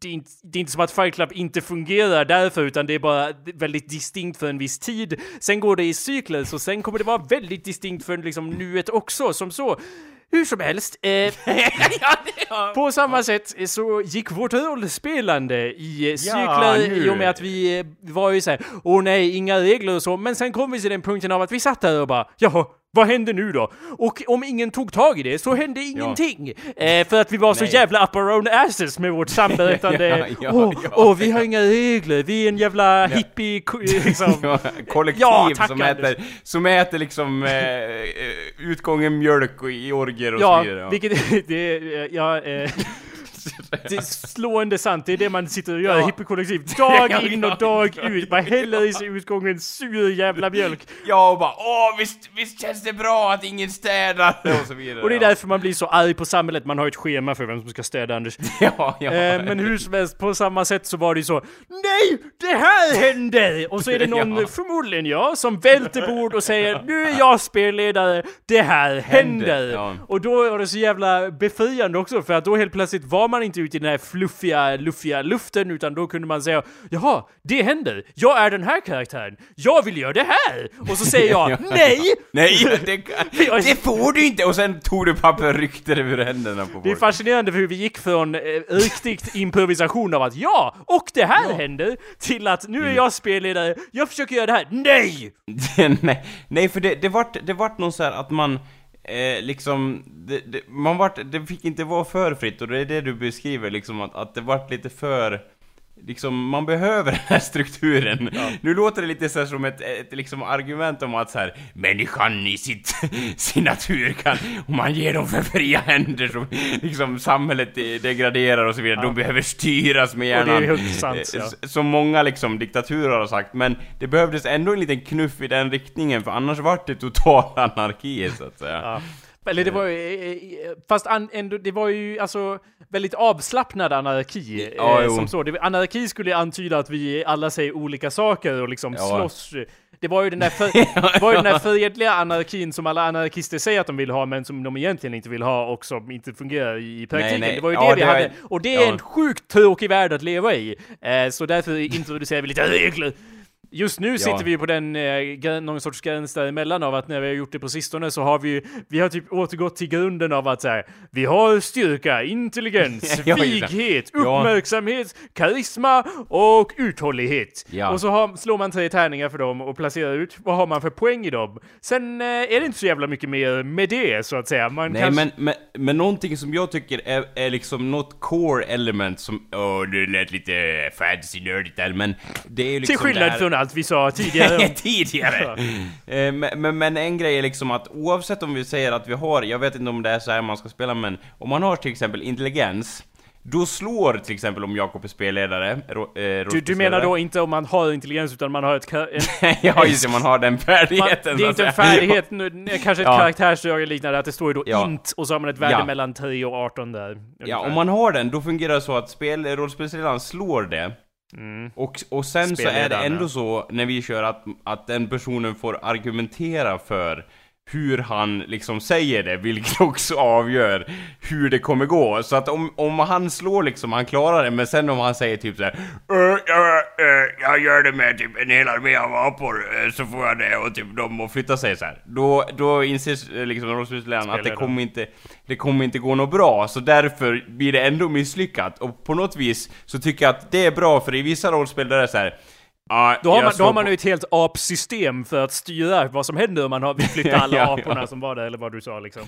det, är inte, det är inte som att Fight Club inte fungerar därför, utan det är bara väldigt distinkt för en viss tid. Sen går det i cykler, så sen kommer det vara väldigt distinkt för liksom nuet också, som så. Hur som helst, eh, ja, ja. på samma sätt så gick vårt rollspelande i eh, Ja, cykler nu. i och med att vi eh, var ju såhär, åh nej, inga regler och så, men sen kom vi till den punkten av att vi satt där och bara, jaha, vad hände nu då? Och om ingen tog tag i det så hände ingenting. Eh, för att vi var så Nej. jävla up our own asses med vårt samberättande. Ja, ja, åh, ja. åh, vi har inga regler, vi är en jävla hippie, liksom. Ja, kollektiv Ja, tack, som, Anders. äter, som äter liksom eh, eh, utgången mjölk och i orger och så Ja, vidare. vilket det ja, eh, det är slående sant, det är det man sitter och gör Ja. hippiekollektiv. Dag in och dag ut, man häller i sig utgången sur jävla mjölk. Ja, och bara åh visst, visst känns det bra att ingen städar och så vidare. Och det är därför man blir så arg på samhället, man har ett schema för vem som ska städa Anders. Ja, ja. Eh, men hur som helst, på samma sätt så var det ju så Nej! Det här hände! Och så är det någon, Ja. förmodligen jag, som välter bord och säger Nu är jag spelledare, det här händer! ja. Och då var det så jävla befriande också, för att då helt plötsligt var man inte ute i den här fluffiga, luffiga luften, utan då kunde man säga Jaha, det händer! Jag är den här karaktären! Jag vill göra det här! Och så säger jag Nej! Nej, det, det får du inte! Och sen tog du papper och ryckte det ur händerna på folk. Det är fascinerande för hur vi gick från eh, riktigt improvisation av att ja, och det här händer, till att nu är jag spelledare, jag försöker göra det här, nej! nej, nej, för det, det vart, det vart någon så att man eh, liksom, det, det, man vart, det fick inte vara för fritt och det är det du beskriver liksom att, att det vart lite för Liksom, man behöver den här strukturen. Nu låter det lite så som ett, ett liksom argument om att så här, människan i sitt, sin natur kan, om man ger dem för fria händer så liksom samhället degraderar och så vidare. De behöver styras med Och det är hjärnan. helt sant, Eh, ja. som många liksom diktaturer har sagt, men det behövdes ändå en liten knuff i den riktningen, för annars vart det total anarki så att säga. Ja. Eller det var ju, eh, eh, fast an, ändå, det var ju alltså väldigt avslappnad anarki. eh, Ja, jo. som så. Det, anarki skulle antyda att vi alla säger olika saker och liksom Ja. slåss. Det var ju den där, för, var ju den där fredliga anarkin som alla anarkister säger att de vill ha, men som de egentligen inte vill ha och som inte fungerar i praktiken. nej. Det var ju Ja, det vi det hade. Och det är en sjukt tråkig värld att leva i. Eh, så därför introducerar vi lite regler. Just nu sitter vi på den, eh, någon sorts gräns däremellan av att när vi har gjort det på sistone så har vi vi har typ återgått till grunden av att så här, vi har styrka, intelligens, Ja, vighet, Ja. uppmärksamhet, karisma och uthållighet. Ja. Och så har, slår man tre tärningar för dem och placerar ut vad har man för poäng i dem. Sen eh, är det inte så jävla mycket mer med det så att säga. Man Nej kanske... men, men, men någonting som jag tycker är, är liksom något core element som, åh det lät lite fancy nördigt där men det är ju liksom Till skillnad från allt vi sa tidigare. tidigare. Eh, men, men, men en grej är liksom att oavsett om vi säger att vi har, jag vet inte om det är så här man ska spela men om man har till exempel intelligens då slår till exempel om Jakob är spelledare, ro, eh, Du, du menar då inte om man har intelligens utan man har ett... En, ja just det, man har den man, färdigheten det är inte en färdighet, nu, kanske ett Ja. karaktärsdrag eller liknande, att det står ju då Ja. int och så har man ett värde Ja. mellan 3 och 18 där. Ja, ungefär. om man har den, då fungerar det så att spel, rollspelsledaren slår det Mm. och, och sen så är det ändå så när vi kör att, att den personen får argumentera för hur han liksom säger det, vilket också avgör hur det kommer gå. Så att om, om han slår liksom, han klarar det, men sen om han säger typ såhär "Äh, jag, äh, jag gör det med typ en hel armé av apor, äh, så får jag det och typ de och flytta sig så här. Då, då inser eh, liksom rollspelsledaren att det kommer inte, det kommer inte gå något bra, så därför blir det ändå misslyckat. Och på något vis så tycker jag att det är bra, för i vissa rollspel där det är så här. "Ja, Då har, man, då har man ju ett helt apsystem för att styra vad som händer om man har, vill flytta alla Ja, ja. aporna som var där, eller vad du sa liksom.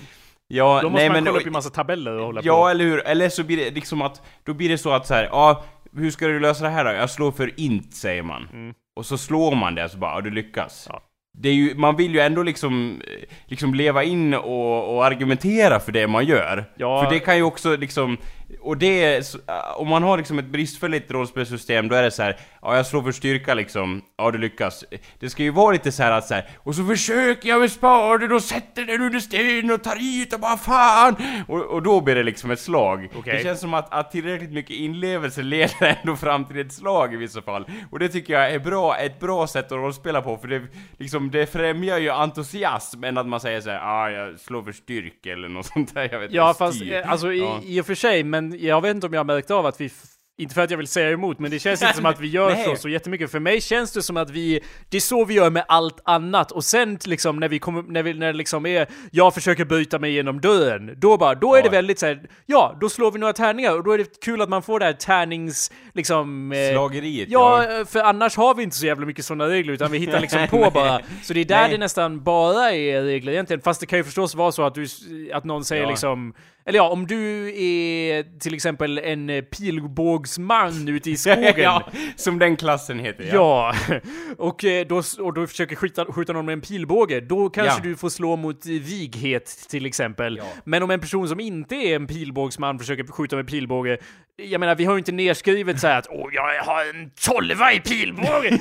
Ja, Då måste nej, man men, kolla upp i massa tabeller och hålla Ja, på. eller hur? Eller så blir det liksom att, då blir det så att så här, ja, hur ska du lösa det här då? Jag slår för int, säger man. Mm. Och så slår man det, så bara, ja, du lyckas. Ja. Det är ju, man vill ju ändå liksom, liksom leva in och, och argumentera för det man gör. Ja. För det kan ju också liksom, och det är, så- äh, om man har liksom ett bristfälligt rollspelssystem, då är det så här, ja jag slår för styrka liksom, ja du lyckas. Det ska ju vara lite så här att så här, och så försöker jag med spaden och sätter den under sten och tar ut och bara fan! Och, och då blir det liksom ett slag. Okej. Det känns som att, att tillräckligt mycket inlevelse leder ändå fram till ett slag i vissa fall. Och det tycker jag är bra, ett bra sätt att rollspela på, för det, liksom, det främjar ju entusiasm än att man säger såhär, ah jag slår för styrka eller något sånt där, jag vet Ja, inte, fast styr. eh, alltså Ja. i, i och för sig, men jag vet inte om jag märkte märkt av att vi inte för att jag vill säga emot, men det känns inte som att vi gör så, så jättemycket. För mig känns det som att vi, det är så vi gör med allt annat. Och sen liksom när vi kommer, när vi, när det liksom är, jag försöker bryta mig genom dörren, då bara, då är Ja. det väldigt så här, ja, då slår vi några tärningar och då är det kul att man får det här tärnings, liksom... eh, Slageriet, Ja, ja. för annars har vi inte så jävla mycket sådana regler, utan vi hittar liksom på bara. Så det är där Nej. det nästan bara är regler egentligen. Fast det kan ju förstås vara så att, du, att någon säger Ja. liksom... Eller ja, om du är till exempel en eh, pilbågsman ute i skogen. ja, som den klassen heter, ja. Ja, och, eh, då, och då försöker skjuta, skjuta någon med en pilbåge, då kanske Ja. du får slå mot vighet till exempel. Ja. Men om en person som inte är en pilbågsman försöker skjuta med pilbåge, jag menar vi har ju inte nedskrivet så att åh, jag har en tolva i pilbåge!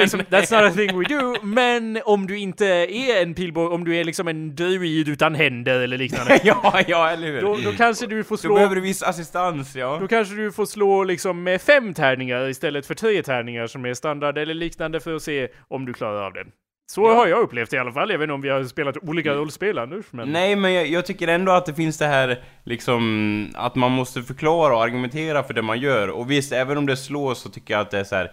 liksom, that's not a thing we do, men om du inte är en pilbåge, om du är liksom en druid utan händer eller liknande, ja, ja, eller hur? då, då kanske du får Då slå... behöver du viss assistans, ja. Då kanske du får slå liksom med fem tärningar istället för tre tärningar som är standard eller liknande för att se om du klarar av det. Så har jag upplevt det i alla fall, även om vi har spelat olika rollspel annars. Men... Nej, men jag, jag tycker ändå att det finns det här, liksom, att man måste förklara och argumentera för det man gör. Och visst, även om det slås så tycker jag att det är så här.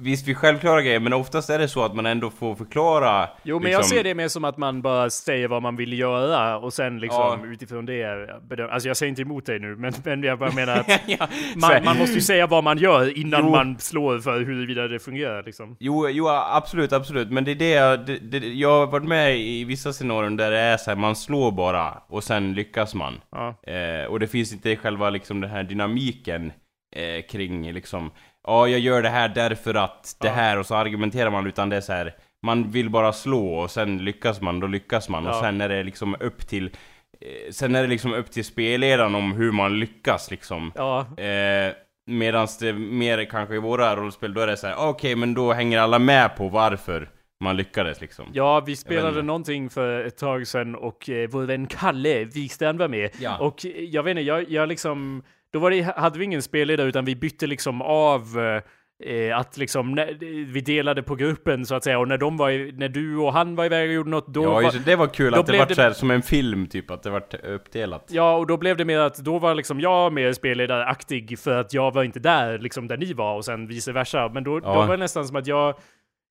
Visst, vi självklara grejer, men oftast är det så att man ändå får förklara. Jo, men liksom, jag ser det mer som att man bara säger vad man vill göra och sen liksom Ja. utifrån det bedöm- Alltså jag säger inte emot dig nu, men, men jag bara menar att ja, man, man måste ju säga vad man gör innan Jo. man slår för huruvida det fungerar liksom. Jo, jo, absolut, absolut. Men det är det jag, det, det, jag har varit med i vissa scenarion där det är så här, man slår bara och sen lyckas man. Ja. Eh, och det finns inte själva liksom den här dynamiken eh, kring liksom, ja jag gör det här därför att det här och så argumenterar man utan det är så här. Man vill bara slå och sen lyckas man, då lyckas man och sen är det liksom upp till eh, Sen är det liksom upp till spelledaren om hur man lyckas liksom. Ja, Eh, medans det mer kanske i våra rollspel, då är det så här: okej men då hänger alla med på varför man lyckades liksom. Ja, vi spelade någonting för ett tag sedan och eh, vår vän Kalle Wikstrand var med. Ja. Och eh, jag vet inte, jag, jag liksom... Då var det, hade vi ingen spelledare utan vi bytte liksom av eh, att liksom, när, vi delade på gruppen så att säga och när de var i, när du och han var iväg och gjorde något då ja, just, det, det var kul då att det var det- så här, som en film typ, att det var uppdelat. Ja, och då blev det mer att då var liksom jag mer spelledaraktig för att jag var inte där liksom där ni var och sen vice versa. Men då, då Ja. var det nästan som att jag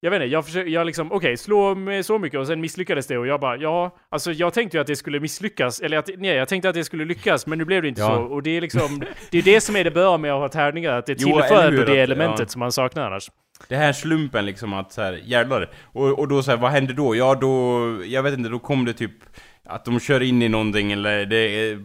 jag vet inte, jag försökte, jag liksom, okej, slå med så mycket och sen misslyckades det och jag bara, ja, alltså jag tänkte ju att det skulle misslyckas, eller att, nej, jag tänkte att det skulle lyckas, men nu blev det inte Ja. så. Och det är liksom, det är det som är det bra med att ha tärningar, att det tillför det att- elementet ja. som man saknar annars. Det här slumpen liksom att så här, jävlar. Och, och då så här, vad hände då? Ja då, jag vet inte, då kom det typ att de kör in i någonting eller det,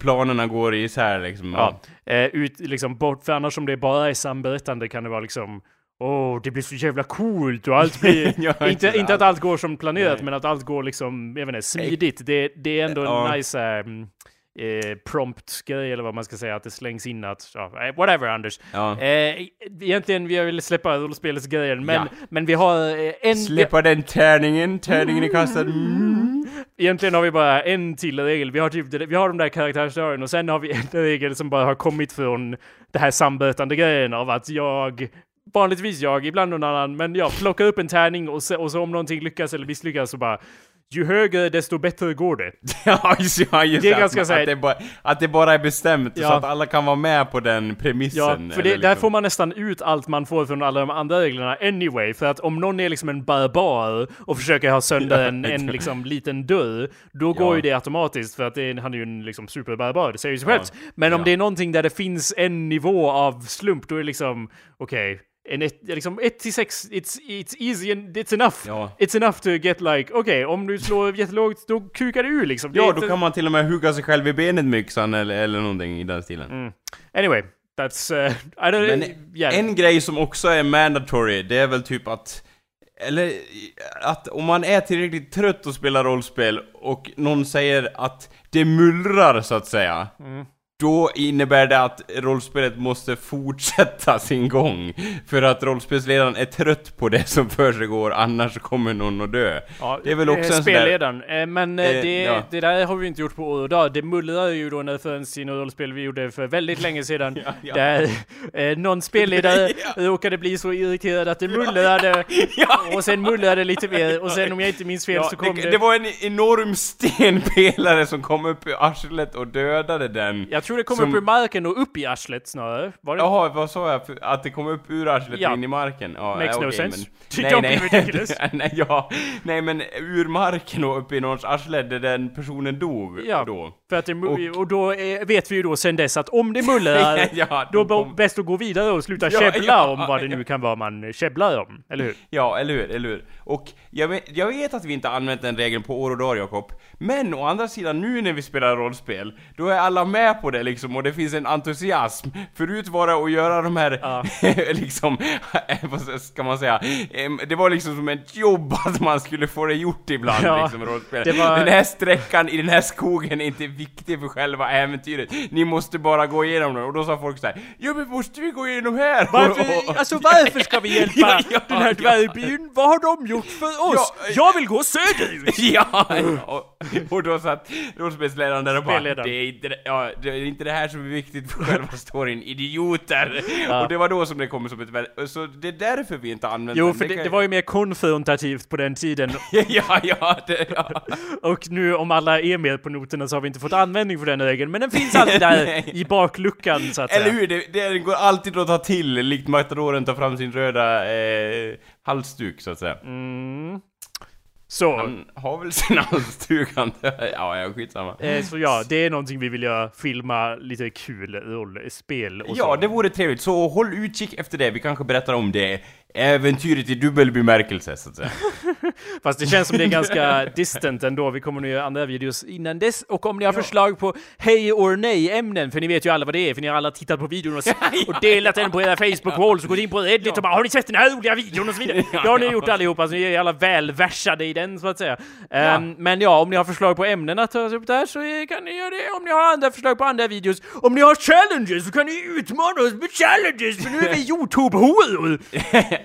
planerna går isär liksom. Ja. Eh, ut, liksom bort, för annars om det bara är samberättande kan det vara liksom Åh, det blir så jävla coolt och allt blir... Inte, inte att allt går som planerat, Nej. men att allt går liksom, jag vet inte, smidigt. Det, det är ändå en Ja. nice mm, eh, prompt-grej, eller vad man ska säga, att det slängs in att... Ja, eh, whatever, Anders. Ja. Eh, egentligen, vi vill släppa rollspelsgrejen, men, Ja. men vi har eh, en... Släppa den tärningen, tärningen är kastad. Mm. Egentligen har vi bara en till regel. Vi har, typ, vi har de där karaktärsdragen och sen har vi en regel som bara har kommit från det här sambötande grejen av att jag Vanligtvis jag, ibland någon annan, men jag plockar upp en tärning och så, och så om någonting lyckas eller misslyckas så bara Ju högre desto bättre går det. Ja, just, ja, just Det är att, ganska här- att, det bara, att det bara är bestämt Ja. så att alla kan vara med på den Ja, premissen. för det, eller där liksom. får man nästan ut allt man får från alla de andra reglerna anyway. För att om någon är liksom en barbar och försöker ha sönder en, en liksom liten dörr, då går Ja. ju det automatiskt för att det är, han är ju en liksom superbarbar, det säger ju sig Ja. självt. Men om Ja. det är någonting där det finns en nivå av slump, då är det liksom, okej, en ett, liksom 1 till 6, it's, it's easy and it's enough. Ja. It's enough to get like, okej, om du slår jättelågt, då kukar det ur liksom. Det Ja, inte- då kan man till och med hugga sig själv i benet med yxan eller, eller någonting i den stilen. Mm. Anyway, that's... Uh, I don't, Men yeah. en grej som också är mandatory, det är väl typ att... Eller att om man är tillräckligt trött att spela rollspel och någon säger att det mullrar så att säga. Mm. Då innebär det att rollspelet måste fortsätta sin gång. För att rollspelsledaren är trött på det som försiggår, annars kommer någon att dö. Ja, Det är väl också en sån där- Spelledaren. Eh, Men eh, Eh, det, ja. det där har vi inte gjort på år och dag. Det mullrar ju då när förrän i något rollspel vi gjorde för väldigt länge sedan. Ja. Där eh, någon spelledare Ja. råkade bli så irriterad att det mullrade. Och sen mullrade lite mer. Och sen om jag inte minns fel så kom det, det... det var en enorm stenpelare som kom upp i arslet och dödade den. Jag tror det kom som- upp ur marken och upp i arslet snarare. Var det? Jaha, vad sa jag? Att det kom upp ur arslet Ja. och in i marken? Ja, Makes ja, no sense. Men, Don't be ridiculous. nej, ja, nej, men ur marken och upp i någons arsle där den personen dog Ja. då. För att det, mu- och då eh, vet vi ju då sen dess att om det mullrar, ja, då är kom- bäst att gå vidare och sluta Ja, käbbla ja, om vad det nu kan vara man käbblar om. Eller hur? Ja, eller hur, eller hur? Och jag vet, jag vet att vi inte har använt den regeln på år och dagar, Jakob. Men å andra sidan, nu när vi spelar rollspel, då är alla med på det liksom och det finns en entusiasm. Förut var det att göra de här, Ja. liksom, vad ska man säga? Det var liksom som ett jobb att man skulle få det gjort ibland, Ja, liksom, rollspel. det var- Den här sträckan i den här skogen är inte viktig för själva äventyret. Ni måste bara gå igenom den. Och då sa folk så här: Ja men måste vi gå igenom här? Varför, alltså varför ska vi hjälpa Ja, ja, den här dvärgbyn? Vad har de gjort för oss? Ja, jag vill gå söderut! Ja, och, och då satt rollspelsledaren där och bara det är, inte det, ja, det är inte det här som är viktigt för själva storyn, idioter! Ja. Och det var då som det kom som ett Så det är därför vi inte använder Jo, för det, kan- det var ju mer konfrontativt på den tiden. Ja, ja, det, ja. Och nu om alla är med på noterna så har vi inte fått användning för den regeln. Men den finns alltid där i bakluckan så att Eller säga. hur? Det, det går alltid att ta till, likt matadoren tar fram sin röda eh, halsduk så att säga. Mm. Så. Han har väl sin halsduk antar jag. Ja, ja, skitsamma. Eh, så ja, det är någonting vi vill göra. Filma lite kul rollspel och Ja, så. det vore trevligt. Så håll utkik efter det. Vi kanske berättar om det äventyret i dubbel bemärkelse, så att säga. Fast det känns som det är ganska distant ändå. Vi kommer nog göra andra videos innan dess. Och om ni har förslag på hej or nej ämnen, för ni vet ju alla vad det är, för ni har alla tittat på videon och, och delat den på era Facebook-wall, så går ni in på Reddit och bara har ni sett den här roliga videon och så vidare. Det har ni gjort allihopa, så ni är alla väl versade i den så att säga. Ehm, men ja, om ni har förslag på ämnen att tas upp där så kan ni göra det. Om ni har andra förslag på andra videos, om ni har challenges så kan ni utmana oss med challenges, för nu är vi Youtube-horor!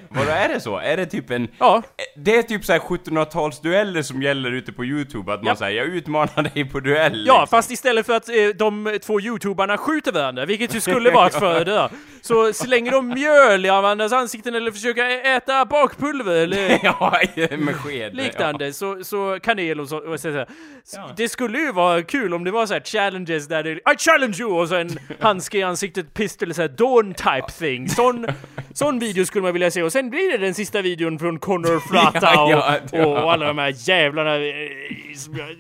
Vadå, är det så? Är det typ en... Ja. Det är typ såhär 1700-talsdueller som gäller ute på YouTube, att man Ja. säger jag utmanar dig på duell. Ja, liksom. fast istället för att eh, de två youtubarna skjuter varandra, vilket ju skulle vara att föredra, så slänger de mjöl i varandras ansikten eller försöker äta bakpulver eller ja, med sked. liknande, så, så kanel och så. Och så, så. Ja. Det skulle ju vara kul om det var så här challenges där det I challenge you! Och så en handske i ansiktet, pistol, så här dawn type thing. Sån, sån video skulle man vilja se. Och sen blir det den sista videon från Connor Flata Ja, och, ja, ja. och alla de här jävlarna. eh,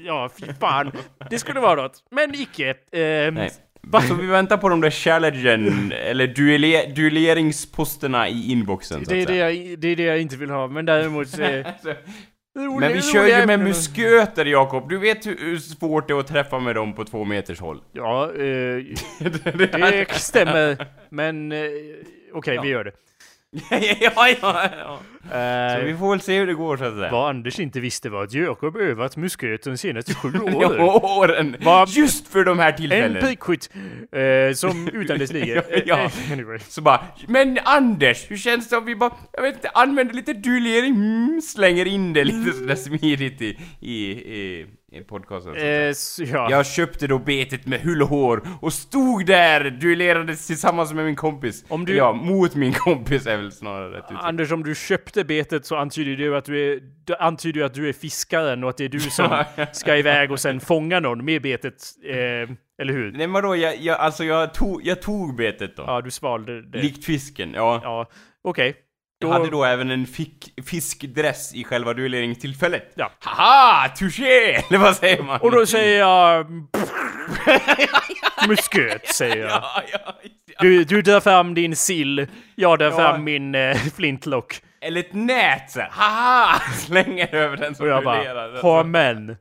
Ja, fy fan. Det skulle vara något. Men icke. Ehm, Nej. Så vi väntar på de där challengen, eller duelle duelleringsposterna i inboxen, så Det är det, jag, det är det jag inte vill ha, men däremot... Eh, Men vi kör ju med musköter, Jakob. Du vet hur svårt det är att träffa med dem på två meters håll. Ja, eh, det stämmer. Men eh, okej, vi gör det. ja, ja, ja. Eh, Så vi får väl se hur det går, så att säga. Vad Anders inte visste var att Jakob övat musköt de senaste sju Ja, åren. Vad- Just för de här En tillfällena. prickskytt eh, som utan dess like. Ja, ja. Eh, anyway. Så bara, men Anders, hur känns det om vi bara, jag vet inte, använder lite duellering, mm, slänger in det lite sådär smidigt i, i, i, i podcasten. Eh, så, ja. Jag köpte då betet med hull och hår och stod där, duellerades tillsammans med min kompis. Om du- Ja, mot min kompis är väl snarare rätt uttryck. Anders, om du köpte betet så antyder ju att du är, antyder att du är fiskaren och att det är du som ska iväg och sen fånga någon med betet. Eh, eller hur? Nej men vadå, jag, jag, alltså jag tog, jag tog betet då. Ja, du svalde det. Likt fisken, ja. Ja, okej. Jag hade då även en fick, fiskdress i själva duelleringstillfället. Ja. Haha! Touché! Eller vad säger man? Och då säger jag... Musköt, säger jag. Ja, ja, ja. Du, du drar fram din sill, jag Ja. fram min eh, flintlock. Eller ett nät så här. Haha! Slänger över den som Och jag duellerar. bara, ha men.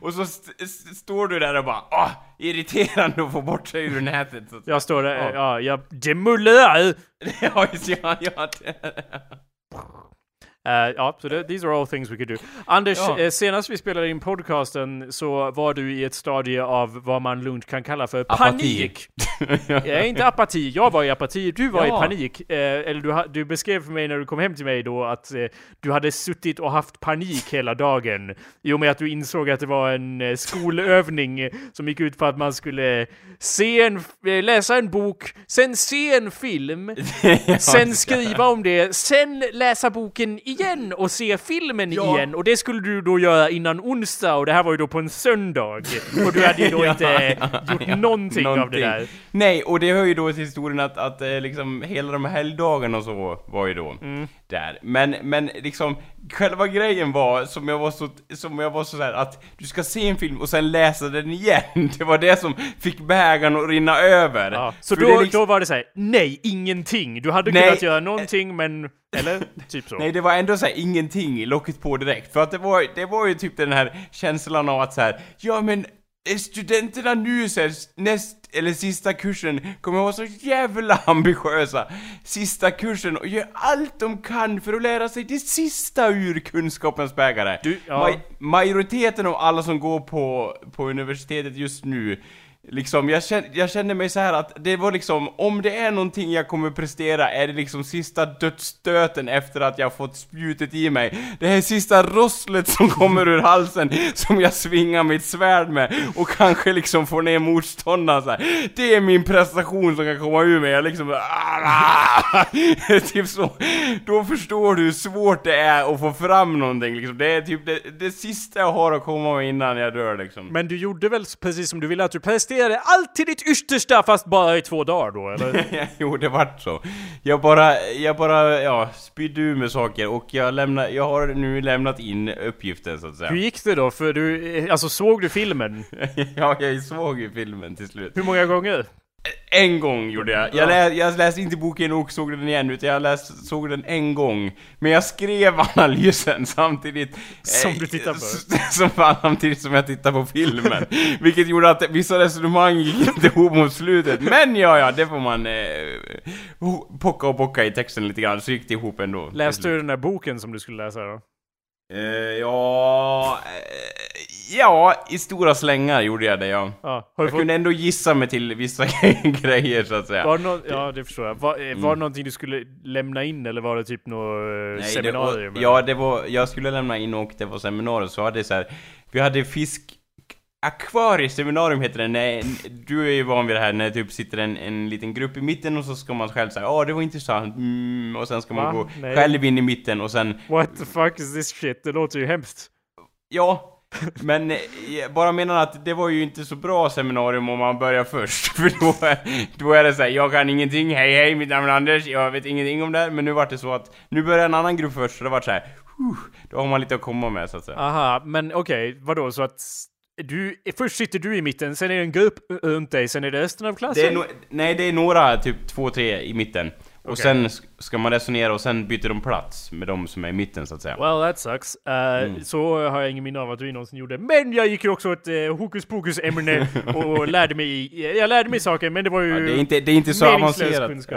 Och så st st står du där och bara åh, irriterande att få bort sig ur nätet. Så Jag står där, Ja. ja, jag... Det mullrar! ja, just- ja, ja. Uh, ja, så det, these are all things we could do. Anders, Ja. eh, senast vi spelade in podcasten så var du i ett stadie av vad man lugnt kan kalla för Apati. panik. Ja, inte apati, jag var i apati, du var i Ja. panik. Eh, eller du, du beskrev för mig när du kom hem till mig då att eh, du hade suttit och haft panik hela dagen. I och med att du insåg att det var en eh, skolövning eh, som gick ut på att man skulle se en, eh, läsa en bok, sen se en film, sen skriva om det, sen läsa boken igen och se filmen Ja. igen. Och det skulle du då göra innan onsdag och det här var ju då på en söndag. Och du hade ju då inte eh, gjort någonting, av det där. Nej, och det hör ju då till historien att, att eh, liksom hela de här helgdagarna och så var ju då Mm. där. Men, men liksom, själva grejen var, som jag var så, som jag var så här, att du ska se en film och sen läsa den igen. Det var det som fick bägaren att rinna över. Ja, så För då, liksom- då var det så här: nej, ingenting. Du hade Nej. kunnat göra någonting, men... Eller? Typ så. Nej, det var ändå så här, ingenting, locket på direkt. För att det var, det var ju typ den här känslan av att så här, ja men eh, studenterna nu så här, näst, eller sista kursen kommer vara så jävla ambitiösa. Sista kursen och gör allt de kan för att lära sig det sista ur kunskapens bägare. Du, ja. Ma- majoriteten av alla som går på, på universitetet just nu Liksom, jag känner, jag känner mig så här att det var liksom, om det är någonting jag kommer prestera är det liksom sista dödsstöten efter att jag fått spjutet i mig. Det här sista rosslet som kommer ur halsen som jag svingar mitt svärd med och kanske liksom får ner motståndaren så här. Det är min prestation som kan komma ur mig. Jag liksom typ så. Då förstår du hur svårt det är att få fram någonting liksom. Det är typ det, det sista jag har att komma med innan jag dör liksom. Men du gjorde väl precis som du ville, att du presterade allt till ditt yttersta fast bara i två dagar då, eller? jo, det vart så. Jag bara, jag bara, ja, spydde ur med saker och jag lämnar, jag har nu lämnat in uppgiften så att Hur säga. gick det då? För du, eh, alltså såg du filmen? ja, jag såg ju filmen till slut. Hur många gånger? En gång gjorde jag. Ja. Jag, lä, jag läste inte boken och såg den igen, utan jag läs, såg den en gång. Men jag skrev analysen samtidigt. Som eh, du tittar på. Som samtidigt som jag tittar på filmen. Vilket gjorde att vissa resonemang gick inte ihop mot slutet. Men ja, ja, det får man eh, pocka och pocka i texten lite grann, så gick det ihop ändå. Läste du den där boken som du skulle läsa då? Eh, ja... Eh, ja, i stora slängar gjorde jag det, ja. Ja, Jag fått... kunde ändå gissa mig till vissa grejer, så att säga. Var det nå- ja, det förstår jag. Var, eh, var Mm. det någonting du skulle lämna in eller var det typ något eh, seminarium? Det, och, ja, det var, jag skulle lämna in och det var seminarium, så hade så här, vi hade fisk... Akvarieseminarium heter det, när, du är ju van vid det här när det typ sitter en, en liten grupp i mitten och så ska man själv säga ja det var intressant, mm, och sen ska man Va? gå Nej. själv in i mitten och sen, What the fuck is this shit? Det låter ju hemskt. ja, men jag bara menar att det var ju inte så bra seminarium om man börjar först, för då då är det så här, jag kan ingenting, hej hej, mitt namn är Anders, jag vet ingenting om det här, men nu vart det så att, nu börjar en annan grupp först, så det vart så här, då har man lite att komma med så att säga. Aha, men okej, vadå så att du, först sitter du i mitten, sen är det en grupp runt dig, sen är det resten av klassen? Det no nej, det är några, typ två, tre i mitten. Och sen sk- ska man resonera och sen byter de plats med de som är i mitten så att säga. Well, that sucks. Uh, Mm. Så har jag ingen minne av att vi någonsin gjorde. Men jag gick ju också ett uh, hokus pokus ämne och lärde mig, jag lärde mig saker, men det var ju... Ja, det, är inte, det är inte så avancerat.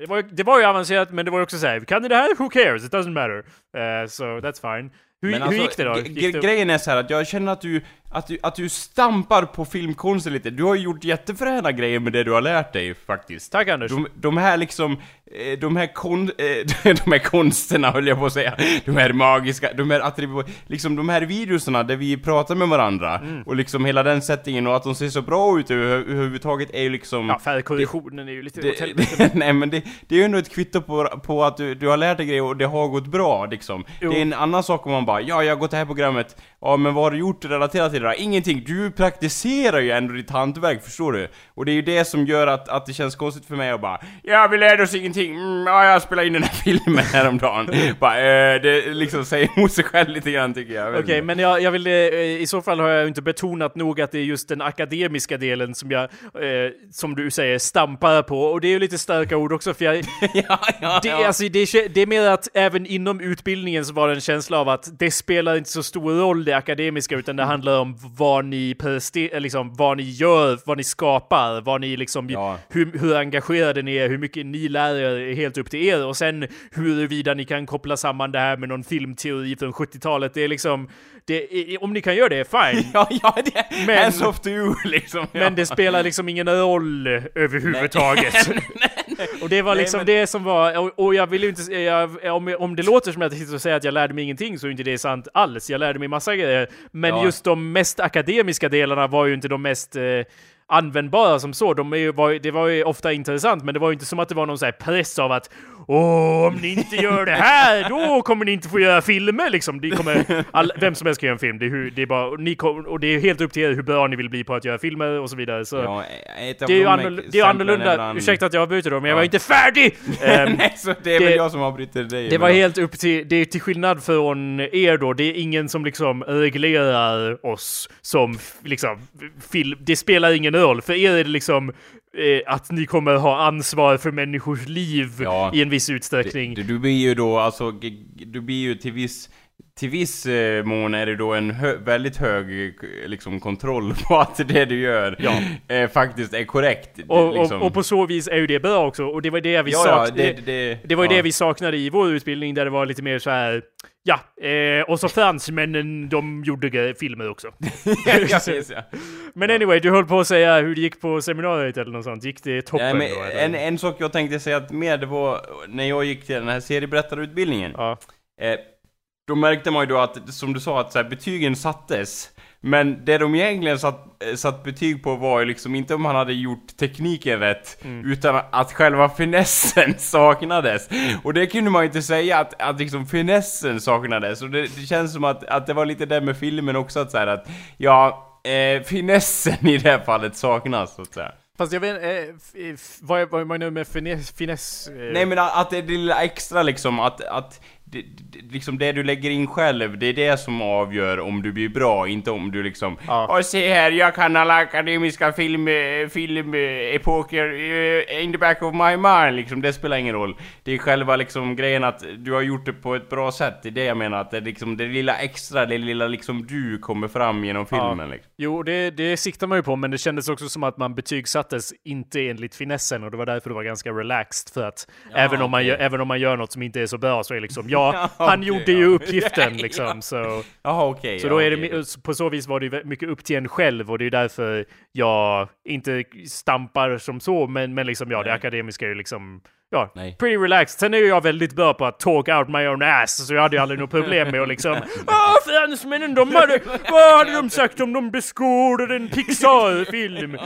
Det var, det var ju avancerat, men det var också såhär, kan ni det här? Who cares? It doesn't matter. Uh, so that's fine. Hur, Men hur alltså, gick det då? Gick det... Grejen är så här att jag känner att du, att du, att du stampar på filmkonsten lite. Du har ju gjort jättefräna grejer med det du har lärt dig faktiskt. Tack Anders. De, de här liksom, eh, de här kon, eh, de här konsterna höll jag på att säga. De här magiska, de här attribut, liksom de här videorna där vi pratar med varandra. Mm. Och liksom hela den settingen och att de ser så bra ut över- överhuvudtaget är ju liksom... Ja, färgkorrektionen är ju lite Det, det, nej men det, det är ju ändå ett kvitto på, på att du, du har lärt dig grejer och det har gått bra liksom. Jo. Det är en annan sak om man bara ja, jag har gått det här programmet, ja men vad har du gjort relaterat till det där? Ingenting, du praktiserar ju ändå ditt hantverk, förstår du? Och det är ju det som gör att, att det känns konstigt för mig att bara ja, vi lärde oss ingenting, mm, ja jag spelade in den här filmen häromdagen. bara, eh, det liksom säger emot sig själv lite grann tycker jag. Okej, inte. men jag, jag vill, eh, i så fall har jag inte betonat nog att det är just den akademiska delen som jag, eh, som du säger, stampar på. Och det är ju lite starka ord också, för jag, ja, ja, det, ja. alltså, det, är- det är mer att även inom utbildningen så var det en känsla av att det spelar inte så stor roll det akademiska, utan det handlar om liksom vad ni prester, liksom vad ni gör, vad ni skapar, vad ni liksom, Ja. hur, hur engagerade ni är, hur mycket ni lär er helt upp till er och sen huruvida ni kan koppla samman det här med någon filmteori från 70-talet, det är liksom, det, är- om ni kan göra det, fine. Ja, ja, det Men- hands off to you liksom. ja. Men det spelar liksom ingen roll överhuvudtaget. Och det var Nej, liksom men- det som var, och, och jag vill ju inte, jag, om, om det låter som att jag sitter och säger att jag lärde mig ingenting så är inte det sant alls. Jag lärde mig massa grejer. Men Ja. just de mest akademiska delarna var ju inte de mest eh, användbara som så. De är ju, var, det var ju ofta intressant, men det var ju inte som att det var någon så här press av att Åh, om ni inte gör det här, då kommer ni inte få göra filmer liksom. Det kommer, all, vem som helst kan göra en film. Det är, hur, det är bara, och ni kom, och det är helt upp till er hur bra ni vill bli på att göra filmer och så vidare. Så. Ja, Det är ju de annorl- det är annorlunda, bland- ursäkta att jag avbryter då, men jag Ja. var inte färdig! Ehm, Nej, så det är väl det- jag som avbryter dig. det var då- helt upp till, det är till skillnad från er då, det är ingen som liksom reglerar oss som liksom, film, det spelar ingen roll, för er är det liksom eh, att ni kommer ha ansvar för människors liv Ja. i en viss utsträckning. Du, du blir ju då alltså, du blir ju till viss till viss eh, mån är det då en hö väldigt hög eh, liksom, kontroll på att det du gör Ja. eh, faktiskt är korrekt. och, liksom. och, och på så vis är ju det bra också, och det var det vi ja, ja, saknade. det, det, Det var ja. det vi saknade i vår utbildning där det var lite mer så här. Ja, eh, och så fransmännen, de gjorde filmer också. ja, precis, ja. Men anyway, du höll på att säga hur det gick på seminariet eller något sånt. Gick det toppen Ja, men då? en, en sak jag tänkte säga att med det var när jag gick till den här serieberättarutbildningen. Ja. Eh, då märkte man ju då att, som du sa, att så här, betygen sattes. Men det de egentligen satt, eh, satt betyg på var ju liksom inte om han hade gjort tekniken rätt, Mm. utan att själva finessen saknades. Och det kunde man ju inte säga att, att liksom finessen saknades. Och det, det känns som att, att det var lite det med filmen också, att så här, att ja, eh, finessen i det här fallet saknas, så att säga. Fast jag vet eh, vad, är- vad man nu med finess? finess eh, Nej men att det det lilla extra liksom, att, att det, det, liksom det du lägger in själv, det är det som avgör om du blir bra, inte om du liksom Ja. Och se här, jag kan alla akademiska film, filmepoker eh, in the back of my mind liksom, det spelar ingen roll. Det är själva liksom grejen att du har gjort det på ett bra sätt, det är det jag menar, att det liksom det lilla extra, det lilla liksom du kommer fram genom filmen liksom. Jo, det, det siktar man ju på, men det kändes också som att man betygsattes inte enligt finessen och det var därför det var ganska relaxed för att även, om man gör, även om man gör något som inte är så bra så är liksom ja, Ja, han gjorde ju uppgiften liksom så. Jaha okej. Så då är det, på så vis var det mycket upp till en själv och det är därför jag inte stampar som så, men, men liksom ja, det akademiska är ju liksom Ja, Nej. pretty relaxed. Sen är ju jag väldigt bra på att talk out my own ass, så jag hade ju aldrig något problem med att liksom Åh, fransmännen, de hade... Vad hade de sagt om de beskådade en Pixar-film?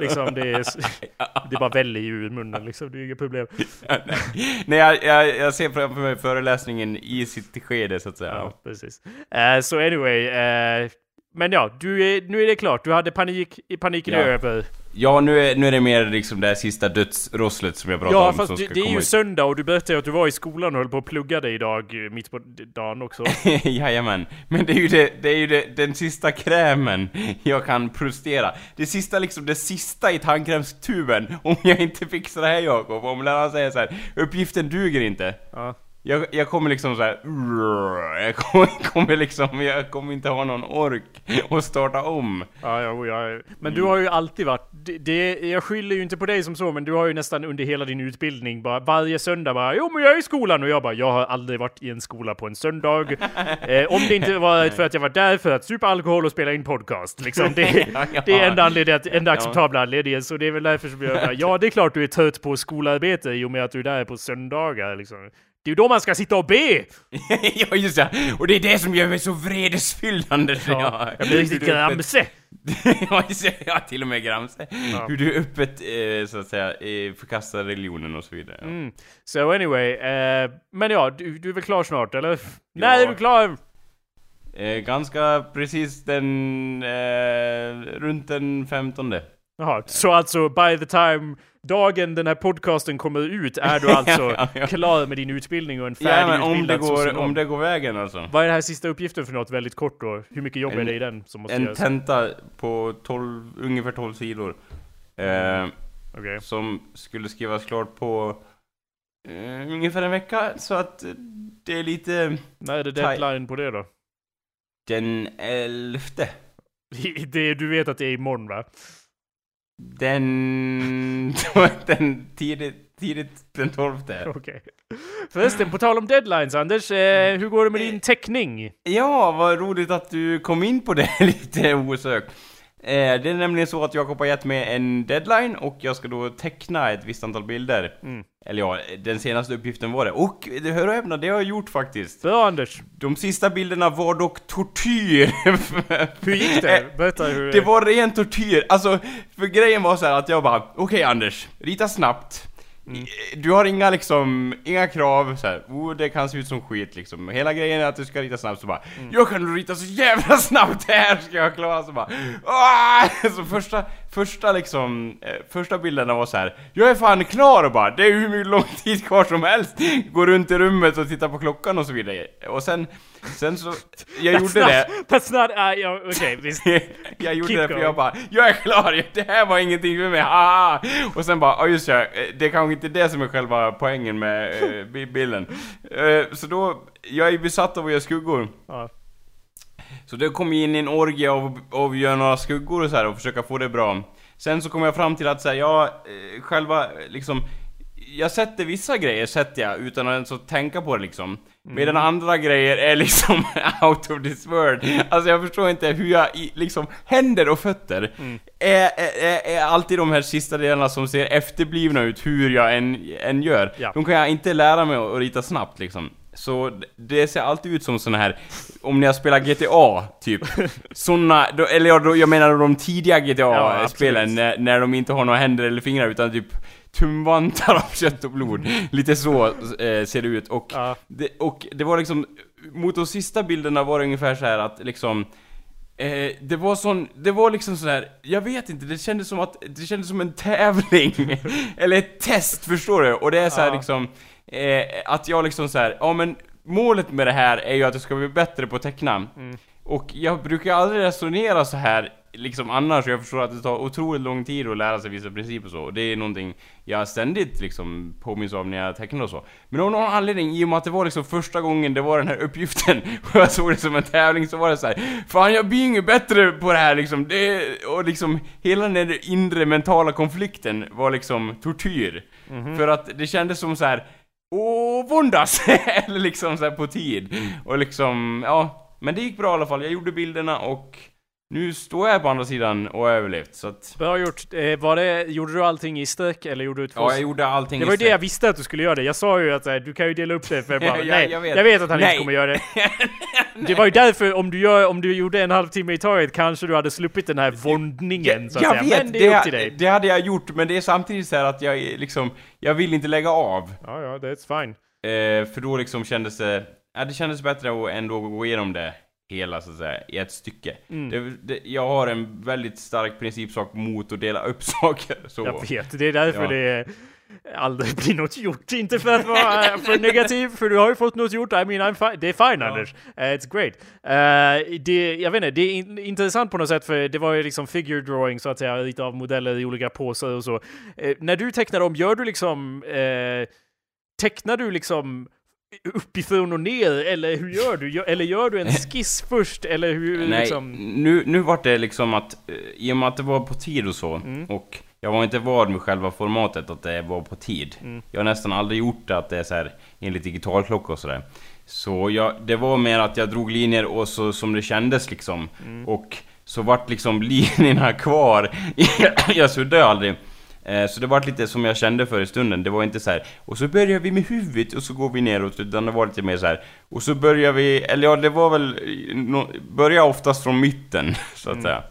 Liksom, det är... Det bara väller ju ur munnen liksom, det är inget problem. Nej, jag, jag, jag ser framför mig föreläsningen i sitt skede så att säga. Ja, precis. Eh, Så anyway, eh, men ja, du är, nu är det klart. Du hade panik, paniken Ja. över. Ja, nu är, nu är det mer liksom det här sista dödsrosslet som jag pratade Ja, om fast som det, det är ju ut. söndag och du berättade att du var i skolan och höll på att plugga dig idag, eh, mitt på dagen också. Jajamän. Men det är ju, det, det är ju det, den sista krämen jag kan prestera. Det sista liksom, det sista i tandkrämstuben. Om jag inte fixar det här Jakob, om läraren säger så här, uppgiften duger inte. Ja. Jag, jag kommer liksom så här. Jag kommer, kommer liksom, jag kommer inte ha någon ork att starta om. Ja, ja, ja. Men du har ju alltid varit... Det, det, jag skyller ju inte på dig som så, men du har ju nästan under hela din utbildning bara varje söndag bara Jo men jag är i skolan och jag bara Jag har aldrig varit i en skola på en söndag. eh, om det inte var för att jag var där för att supa alkohol och spela in podcast. Liksom. Det, det är enda anledningen, enda acceptabla anledningen. Så det är väl därför som jag bara, Ja, det är klart du är trött på skolarbete i och med att du är där på söndagar. Liksom. Det är ju då man ska sitta och be! ja just det, och det är det som gör mig så vredesfylld Anders. Ja, jag blir riktigt gramse. ja, just det, ja, till och med Gramse. Ja. Hur du öppet, eh, så att säga, eh, förkastar religionen och så vidare. Ja. Mm. So anyway, eh, men ja, du, du är väl klar snart eller? När är du klar? Eh, ganska precis den, eh, runt den 15. Jaha, så alltså by the time dagen den här podcasten kommer ut är du alltså Ja, ja. klar med din utbildning och en Ja men om det, går, om det går vägen alltså. Vad är den här sista uppgiften för något väldigt kort då? Hur mycket jobb är En- det i den som måste En göras? tenta på 12, ungefär 12 sidor. Eh, Okej. som skulle skrivas klart på eh, ungefär en vecka, så att det är lite... När är det deadline på det då? Den elfte. Det, du vet att det är imorgon va? Den... den tidigt, tidigt den tolfte. Okej. Förresten, på tal om deadlines Anders, eh, hur går det med din teckning? Ja, vad roligt att du kom in på det lite osökt. Eh, det är nämligen så att Jakob har gett mig en deadline och jag ska då teckna ett visst antal bilder. Mm. Eller ja, den senaste uppgiften var det. Och det hör och häpna, det har jag gjort faktiskt. Bra Anders. De sista bilderna var dock tortyr. Hur gick det? Berätta hur... Det var ren tortyr. Alltså, för grejen var så här att jag bara, okej Anders, rita snabbt. Mm. Du har inga liksom, inga krav så här, oh, det kan se ut som skit liksom. Hela grejen är att du ska rita snabbt så bara, Mm. jag kan rita så jävla snabbt det här ska jag klara så bara, ah! Så första, första liksom, eh, första bilderna var så här, jag är fan klar och bara, det är hur mycket lång tid kvar som helst. Gå runt i rummet och titta på klockan och så vidare. Och sen, sen så, jag gjorde det. That's not... Uh, ja, Okej, visst. jag gjorde Keep det för going. jag bara, jag är klar, det här var ingenting för mig, haha! Och sen bara, ja just ja, det är kanske inte det som är själva poängen med eh, bi- bilden. Eh, så då, jag är besatt av att göra skuggor. Ja. Så det kom in i en orgie av, av att göra några skuggor och så här och försöka få det bra. Sen så kom jag fram till att säga, ja, eh, själva liksom jag sätter vissa grejer, sätter jag, utan att ens tänka på det liksom. Medan andra grejer är liksom out of this world. Alltså jag förstår inte hur jag, i, liksom, händer och fötter är, är, är alltid de här sista delarna som ser efterblivna ut hur jag än, än gör. Ja. De kan jag inte lära mig att rita snabbt liksom. Så det ser alltid ut som såna här, om ni har spelat GTA, typ. Såna, då, eller ja, då, jag menar de tidiga Ja, GTA-spelen, absolut. när, när de inte har några händer eller fingrar utan typ tumvantar av kött och blod. Lite så eh, ser det ut. Och, Ja. det, och det var liksom, mot de sista bilderna var det ungefär så här att liksom Eh, det var sån, det var liksom sån här, jag vet inte, det kändes som att, det kändes som en tävling. Eller ett test, förstår du? Och det är så här Ja. liksom, eh, att jag liksom så här, ja men målet med det här är ju att jag ska bli bättre på att teckna. Och jag brukar aldrig resonera så här liksom annars, jag förstår att det tar otroligt lång tid att lära sig vissa principer och så. Och det är någonting jag ständigt liksom påminns av när jag tecknar och så. Men av någon anledning, i och med att det var liksom första gången det var den här uppgiften och jag såg det som en tävling så var det så här, Fan jag blir inget bättre på det här liksom. Det, och liksom hela den inre mentala konflikten var liksom tortyr. För att det kändes som så här och våndas! Eller liksom så här på tid. Och liksom, ja. Men det gick bra i alla fall. Jag gjorde bilderna och nu står jag på andra sidan och har överlevt. Så att, Bra gjort. Eh, var det, gjorde du allting i stök eller gjorde du två? ja, jag gjorde allting det var ju i det jag visste att du skulle göra det. Jag sa ju att eh, du kan ju dela upp det för jag bara, Ja, nej, jag vet. jag vet att han Nej. inte kommer göra det. det var ju därför, om du, gör, om du gjorde en halvtimme i taget kanske du hade sluppit den här våndningen så att jag säga. vet, Men det är upp till dig. det hade jag gjort, men det är samtidigt så här att jag liksom, jag vill inte lägga av. Ja, ja, that's fine. Eh, för då liksom kändes det, ja, det kändes bättre att ändå gå igenom det hela så att säga, i ett stycke. Mm. Det, det, jag har en väldigt stark principsak mot att dela upp saker. Så. Jag vet, det är därför Ja. det aldrig blir något gjort. Inte för att vara eh, för negativ, för du har ju fått något gjort. I mean, I'm. Det är fine Anders. Eh, it's great. Eh, det, jag vet inte, det är in, intressant på något sätt för det var ju liksom figure drawing så att säga, lite av modeller i olika poser och så. Eh, när du tecknar dem, gör du liksom, tecknar du liksom uppifrån och ner eller hur gör du? Eller gör du en skiss först eller hur Nej, liksom? nu, nu var det liksom att, eh, i och med att det var på tid och så, Mm. och jag var inte van med själva formatet att det var på tid. Mm. Jag har nästan aldrig gjort det att det är så här enligt digitalklocka och sådär. Så jag, det var mer att jag drog linjer och så som det kändes liksom. Mm. Och så vart liksom linjerna kvar. jag suddade aldrig. Eh, Så det var lite som jag kände för i stunden, det var inte så här. Och så börjar vi med huvudet och så går vi neråt, utan det var lite mer så här. Och så börjar vi, eller ja det var väl, eh, no, börjar oftast från mitten, så att säga.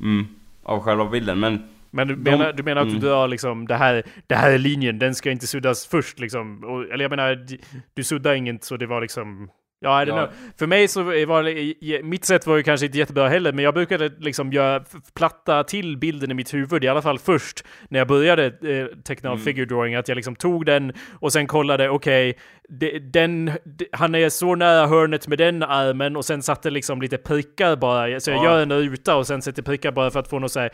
Mm, av själva bilden, men Men du menar, du menar att mm. du drar liksom, det här, det här är linjen, den ska inte suddas först liksom? Och, eller jag menar, du suddar inget så det var liksom... Ja, I don't Ja. know. För mig så var det, mitt sätt var ju kanske inte jättebra heller, men jag brukade liksom göra, platta till bilden i mitt huvud, i alla fall först, när jag började eh, teckna Mm. figure drawing, att jag liksom tog den och sen kollade, okej, den, de- han är så nära hörnet med den armen och sen satte liksom lite prickar bara, så jag Ja. gör en ruta och sen sätter prickar bara för att få något så här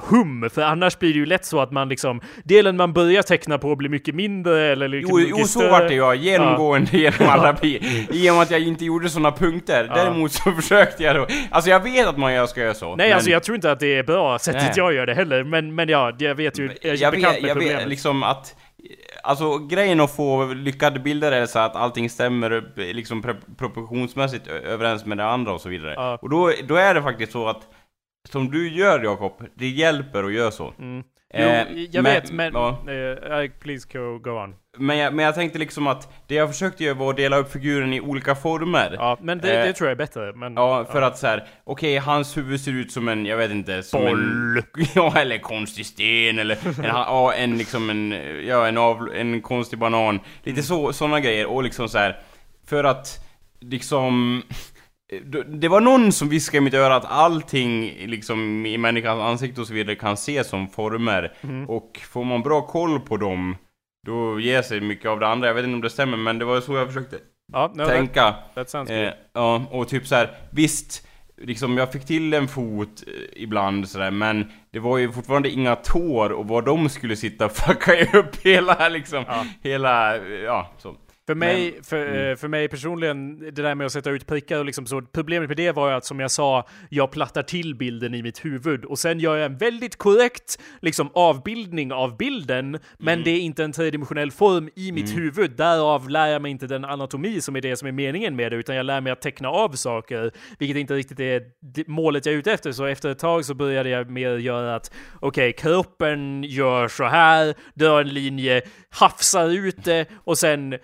hum, för annars blir det ju lätt så att man liksom, delen man börjar teckna på blir mycket mindre eller liksom Jo, mycket jo så vart det ju genomgående genom alla pi. I och med att jag inte gjorde såna punkter. Ja. Däremot så försökte jag då. Alltså jag vet att man gör- ska göra så. Nej, men alltså jag tror inte att det är bra sättet Nej. jag gör det heller, men, men ja, jag vet ju, jag är jag bekant vet, med jag problemet. vet liksom att Alltså grejen att få lyckade bilder är så att allting stämmer liksom proportionsmässigt överens med det andra och så vidare. Ja. Och då, då är det faktiskt så att som du gör Jakob, det hjälper att göra så. Mm. Eh, jo, jag vet, men... ja. eh, please go, go on. Men, jag, men jag tänkte liksom att det jag försökte göra var att dela upp figuren i olika former. Ja, men det, Eh, det tror jag är bättre, men... Ja, för att så här, okej, hans huvud ser ut som en, jag vet inte, som Boll. en... Ja, eller konstig sten, eller en, ja, en liksom en, ja, en av, en konstig banan. Lite så, såna grejer, och liksom så här, för att liksom... det- Det var någon som viskade i mitt öra att allting liksom i människans ansikte och så vidare kan ses som former. Och får man bra koll på dem, då ger sig mycket av det andra. Jag vet inte om det stämmer, men det var så jag försökte Ja, no, that, tänka. that sounds Eh, ja, och typ så här, visst, liksom jag fick till en fot eh, ibland sådär, men det var ju fortfarande inga tår och var de skulle sitta fuckar ju upp hela liksom, Ja. hela, eh, ja, så. För mig, Men- för, mm. eh, för mig personligen, det där med att sätta ut prickar och liksom så, problemet med det var ju att som jag sa, jag plattar till bilden i mitt huvud och sen gör jag en väldigt korrekt liksom avbildning av bilden, men Mm. det är inte en tredimensionell form i mitt huvud. Därav lär jag mig inte den anatomi som är det som är meningen med det, utan jag lär mig att teckna av saker, vilket inte riktigt är målet jag är ute efter. Så efter ett tag så började jag mer göra att, okej, kroppen gör så här, drar en linje, hafsar ut det och sen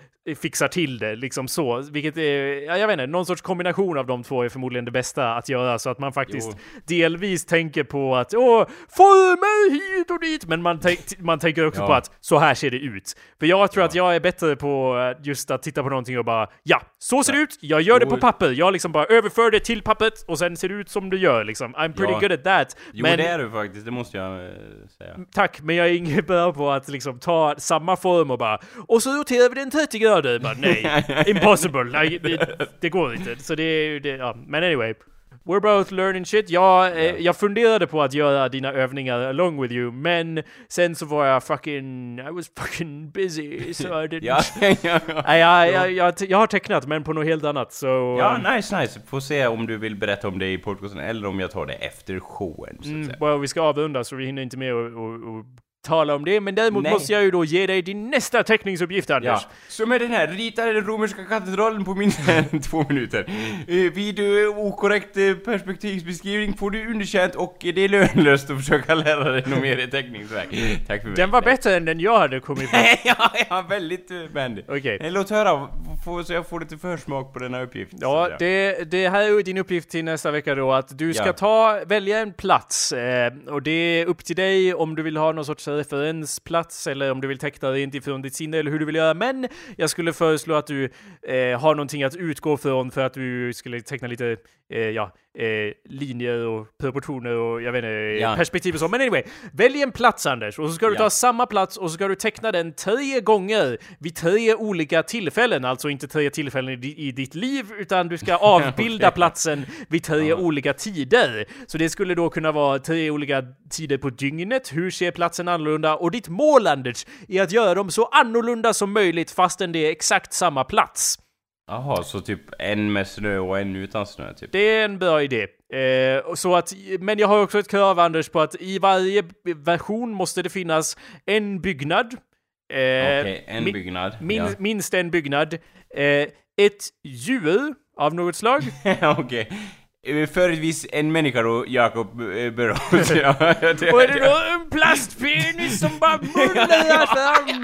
fixar till det, liksom så. Vilket är, ja, jag vet inte, någon sorts kombination av de två är förmodligen det bästa att göra så att man faktiskt Jo. delvis tänker på att åh, former hit och dit, men man, man tänker också Ja. på att så här ser det ut. För jag tror Ja. att jag är bättre på eh, just att titta på någonting och bara ja, så ser det ut, jag gör det på Jo. papper, jag liksom bara överför det till pappret och sen ser det ut som det gör liksom. I'm pretty Ja. good at that. Jo men, det är du faktiskt, det måste jag eh, säga. Tack, men jag är ingen bra på att liksom ta samma form och bara och så roterar vi den 30 grader. Bara, nej, impossible. Nej, det, det går inte. Så det är ju det, ja. Men anyway. We're both learning shit. Jag, eh, jag funderade på att göra dina övningar along with you, men sen så var jag fucking... I was fucking busy, så I didn't... Ja, ja, ja. Nej, jag, jag, jag, jag har tecknat, men på något helt annat, så... Ja, um, nice, nice. Får se om du vill berätta om det i podcasten eller om jag tar det efter showen, så att Mm, säga. well, vi ska avrunda så vi hinner inte med att tala om det, men däremot Nej. måste jag ju då ge dig din nästa teckningsuppgift, Anders. Ja, som är den här, ritade den romerska katedralen på mindre än två minuter. Eh, vid eh, okorrekt eh, perspektivsbeskrivning får du underkänt och det är lönlöst att försöka lära dig något mer i teckningsväg. Tack för mig. Den var bättre än den jag hade kommit på. ja, ja, väldigt uh, vänlig. Okej. Eh, Låt höra, få, så jag får lite försmak på denna uppgift. Ja, det, det här är ju din uppgift till nästa vecka då, att du ska Ja. ta, välja en plats. Och det är upp till dig om du vill ha någon sorts referensplats eller om du vill teckna rent ifrån ditt sinne eller hur du vill göra. Men jag skulle föreslå att du eh, har någonting att utgå från för att du skulle teckna lite, eh, ja, eh, linjer och proportioner och jag vet inte, Ja. perspektiv och så. Men anyway, välj en plats Anders och så ska du Ja. ta samma plats och så ska du teckna den tre gånger vid tre olika tillfällen. Alltså inte tre tillfällen i, i ditt liv, utan du ska avbilda Okej. platsen vid tre olika tider. Så det skulle då kunna vara tre olika tider på dygnet. Hur ser platsen annorlunda? Och ditt mål Anders är att göra dem så annorlunda som möjligt fastän det är exakt samma plats. Jaha, så typ en med snö och en utan snö, typ? Det är en bra idé. Eh, så att, men jag har också ett krav Anders på att i varje version måste det finnas en byggnad. Eh, Okej, en mi- byggnad. Min, Minst en byggnad. Eh, ett djur av något slag. ja. Okej. Eh, Företvis en människa då, Jakob eh, Burrows. ja, det, Och är det då en plastpenis som bara mullrar fram?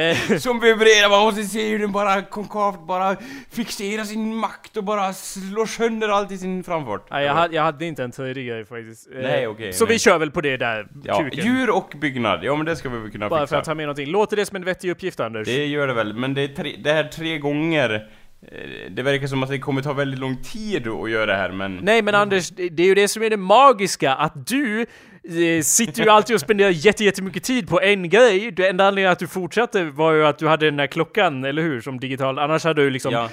Eh, Som vibrerar bara och så ser hur den bara konkavt bara fixerar sin makt och bara slår sönder allt i sin framfart. nej, jag, hade, jag hade inte en grej faktiskt. Eh, Nej, okej, så nej. vi kör väl på det där, Ja, kuken. djur och byggnad. Ja men det ska vi väl kunna Bara för fixa. att ta med någonting. Låter det som en vettig uppgift Anders? Det gör det väl, men det är tre, det här tre gånger eh, Eh, det verkar som att det kommer ta väldigt lång tid att göra det här men... Nej men Anders, det är ju det som är det magiska, att du sitter ju alltid och spenderar jätte- jättemycket tid på en grej. Det enda anledningen att du fortsatte var ju att du hade den där klockan, eller hur? Som digital. Annars hade du liksom Ja.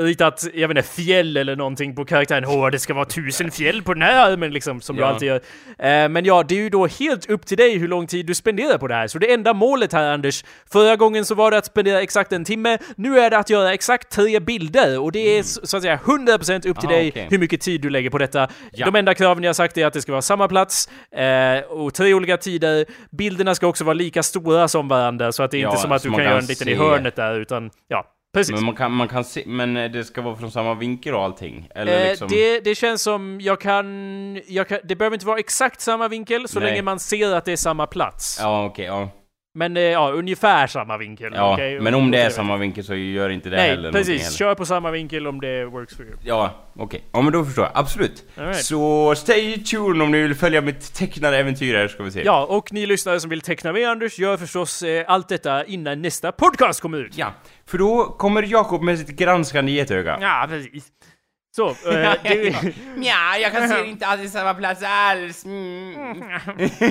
ritat, jag vet inte, fjäll eller någonting på karaktären. Åh, det ska vara tusen fjäll på den här armen liksom, som du Ja. alltid gör. Eh, men ja, det är ju då helt upp till dig hur lång tid du spenderar på det här. Så det enda målet här Anders, förra gången så var det att spendera exakt en timme, nu är det att göra exakt tre bilder. Och det är så så att säga 100% upp till Ah, dig okej. hur mycket tid du lägger på detta. Ja. De enda kraven jag sagt är att det ska vara samma plats eh, och tre olika tider. Bilderna ska också vara lika stora som varandra så att det är Ja, inte som att du kan kan göra en liten i se. hörnet där utan ja, precis. Men man kan, man kan se, men eh, det ska vara från samma vinkel och allting? Eller Eh, liksom... det, det känns som jag kan, jag kan... Det behöver inte vara exakt samma vinkel så Nej. länge man ser att det är samma plats. Ja, okej, ja. Men eh, ja, ungefär samma vinkel. Ja, okej? men om det är samma vinkel så gör inte det heller Nej, precis. heller. Kör på samma vinkel om det works for you. Ja, okej. Ja men då förstår jag. Absolut. Right. Så stay tuned om ni vill följa mitt tecknade äventyr här ska vi se. Ja, och ni lyssnare som vill teckna med Anders, gör förstås eh, allt detta innan nästa podcast kommer ut. Ja, för då kommer Jakob med sitt granskande getöga. Ja, precis. Så, eh, det, Nja, jag kan se inte alltid samma plats alls. Mm.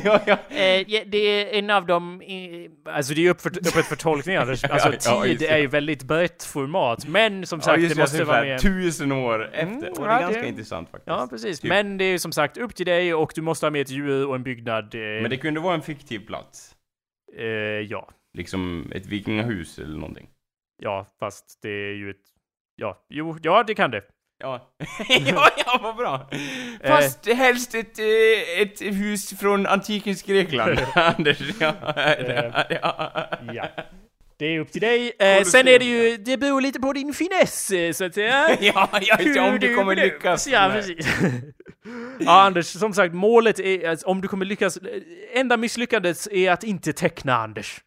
ja, ja. eh, det är en av dem... eh, Alltså det är upp för, öppet för tolkning Anders. Alltså Ja, tid är ju väldigt brett format. Men som sagt, det måste vara med... tusen år efter. Mm, och det är ganska det- intressant faktiskt. Ja, precis. Typ. Men det är som sagt upp till dig och du måste ha med ett djur och en byggnad. Eh, Men det kunde vara en fiktiv plats. eh, ja. Liksom ett vikingahus eller någonting. Ja, fast det är ju ett... Ja, jo, ja det kan det. Ja, ja, ja vad bra! Fast helst ett, eh, ett hus från antikens Grekland, Anders. Ja, ja, ja. Ja. Det är upp till dig. Eh, sen är det ju, det beror lite på din finess eh, så att säga. Ja, ja, just det, om du kommer lyckas. Ja, precis. ja, Anders, som sagt, målet är att om du kommer lyckas, eh, enda misslyckandet är att inte teckna Anders.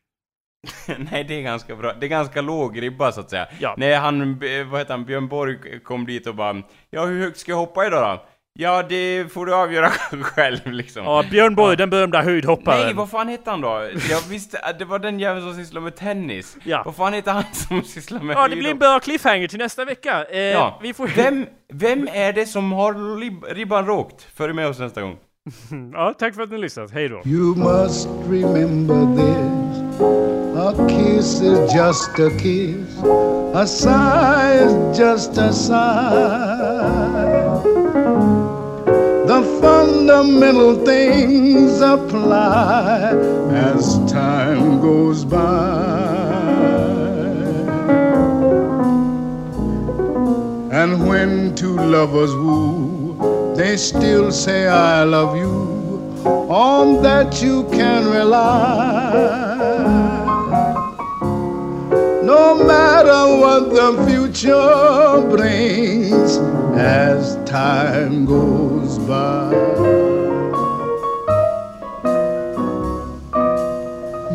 Nej, det är ganska bra. Det är ganska låg ribba så att säga. Ja. När han, vad heter han, Björn Borg kom dit och bara Ja, hur högt ska jag hoppa idag då? Ja, det får du avgöra själv liksom. Ja, Björn Borg, den berömda höjdhopparen. Nej, vad fan hette han då? Jag visste det var den jäveln som sysslar med tennis. Ja. Vad fan heter han som sysslar med Ja, det blir en bra cliffhanger till nästa vecka. Eh, Ja. Vi får... Vem, vem är det som har ribban rågt? Följ med oss nästa gång. Ja, tack för att ni lyssnat. Hej då. You must remember this. A kiss is just a kiss. A sigh is just a sigh. The fundamental things apply as time goes by. And when two lovers woo, they still say, I love you. On that you can rely. No matter what the future brings as time goes by.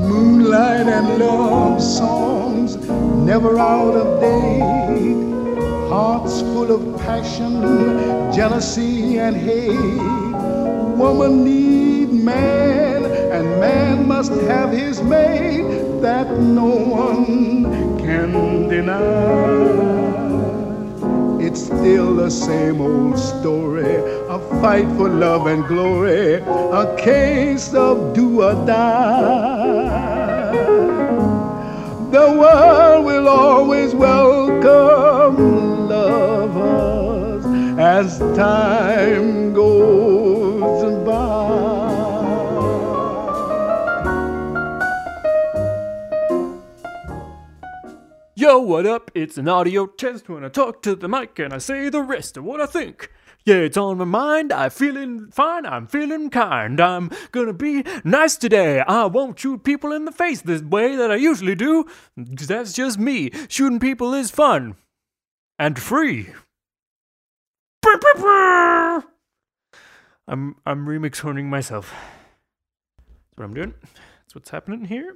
Moonlight and love songs never out of date. Hearts full of passion, jealousy, and hate. Woman need man, and man must have his mate that no one can deny. It's still the same old story, a fight for love and glory, a case of do or die. The world will always welcome lovers as time goes Yo, what up? It's an audio test when I talk to the mic and I say the rest of what I think. Yeah, it's on my mind. I'm feeling fine. I'm feeling kind. I'm gonna be nice today. I won't shoot people in the face the way that I usually do. 'cause that's just me. Shooting people is fun. And free. I'm I'm remix horning myself. That's what I'm doing. That's what's happening here.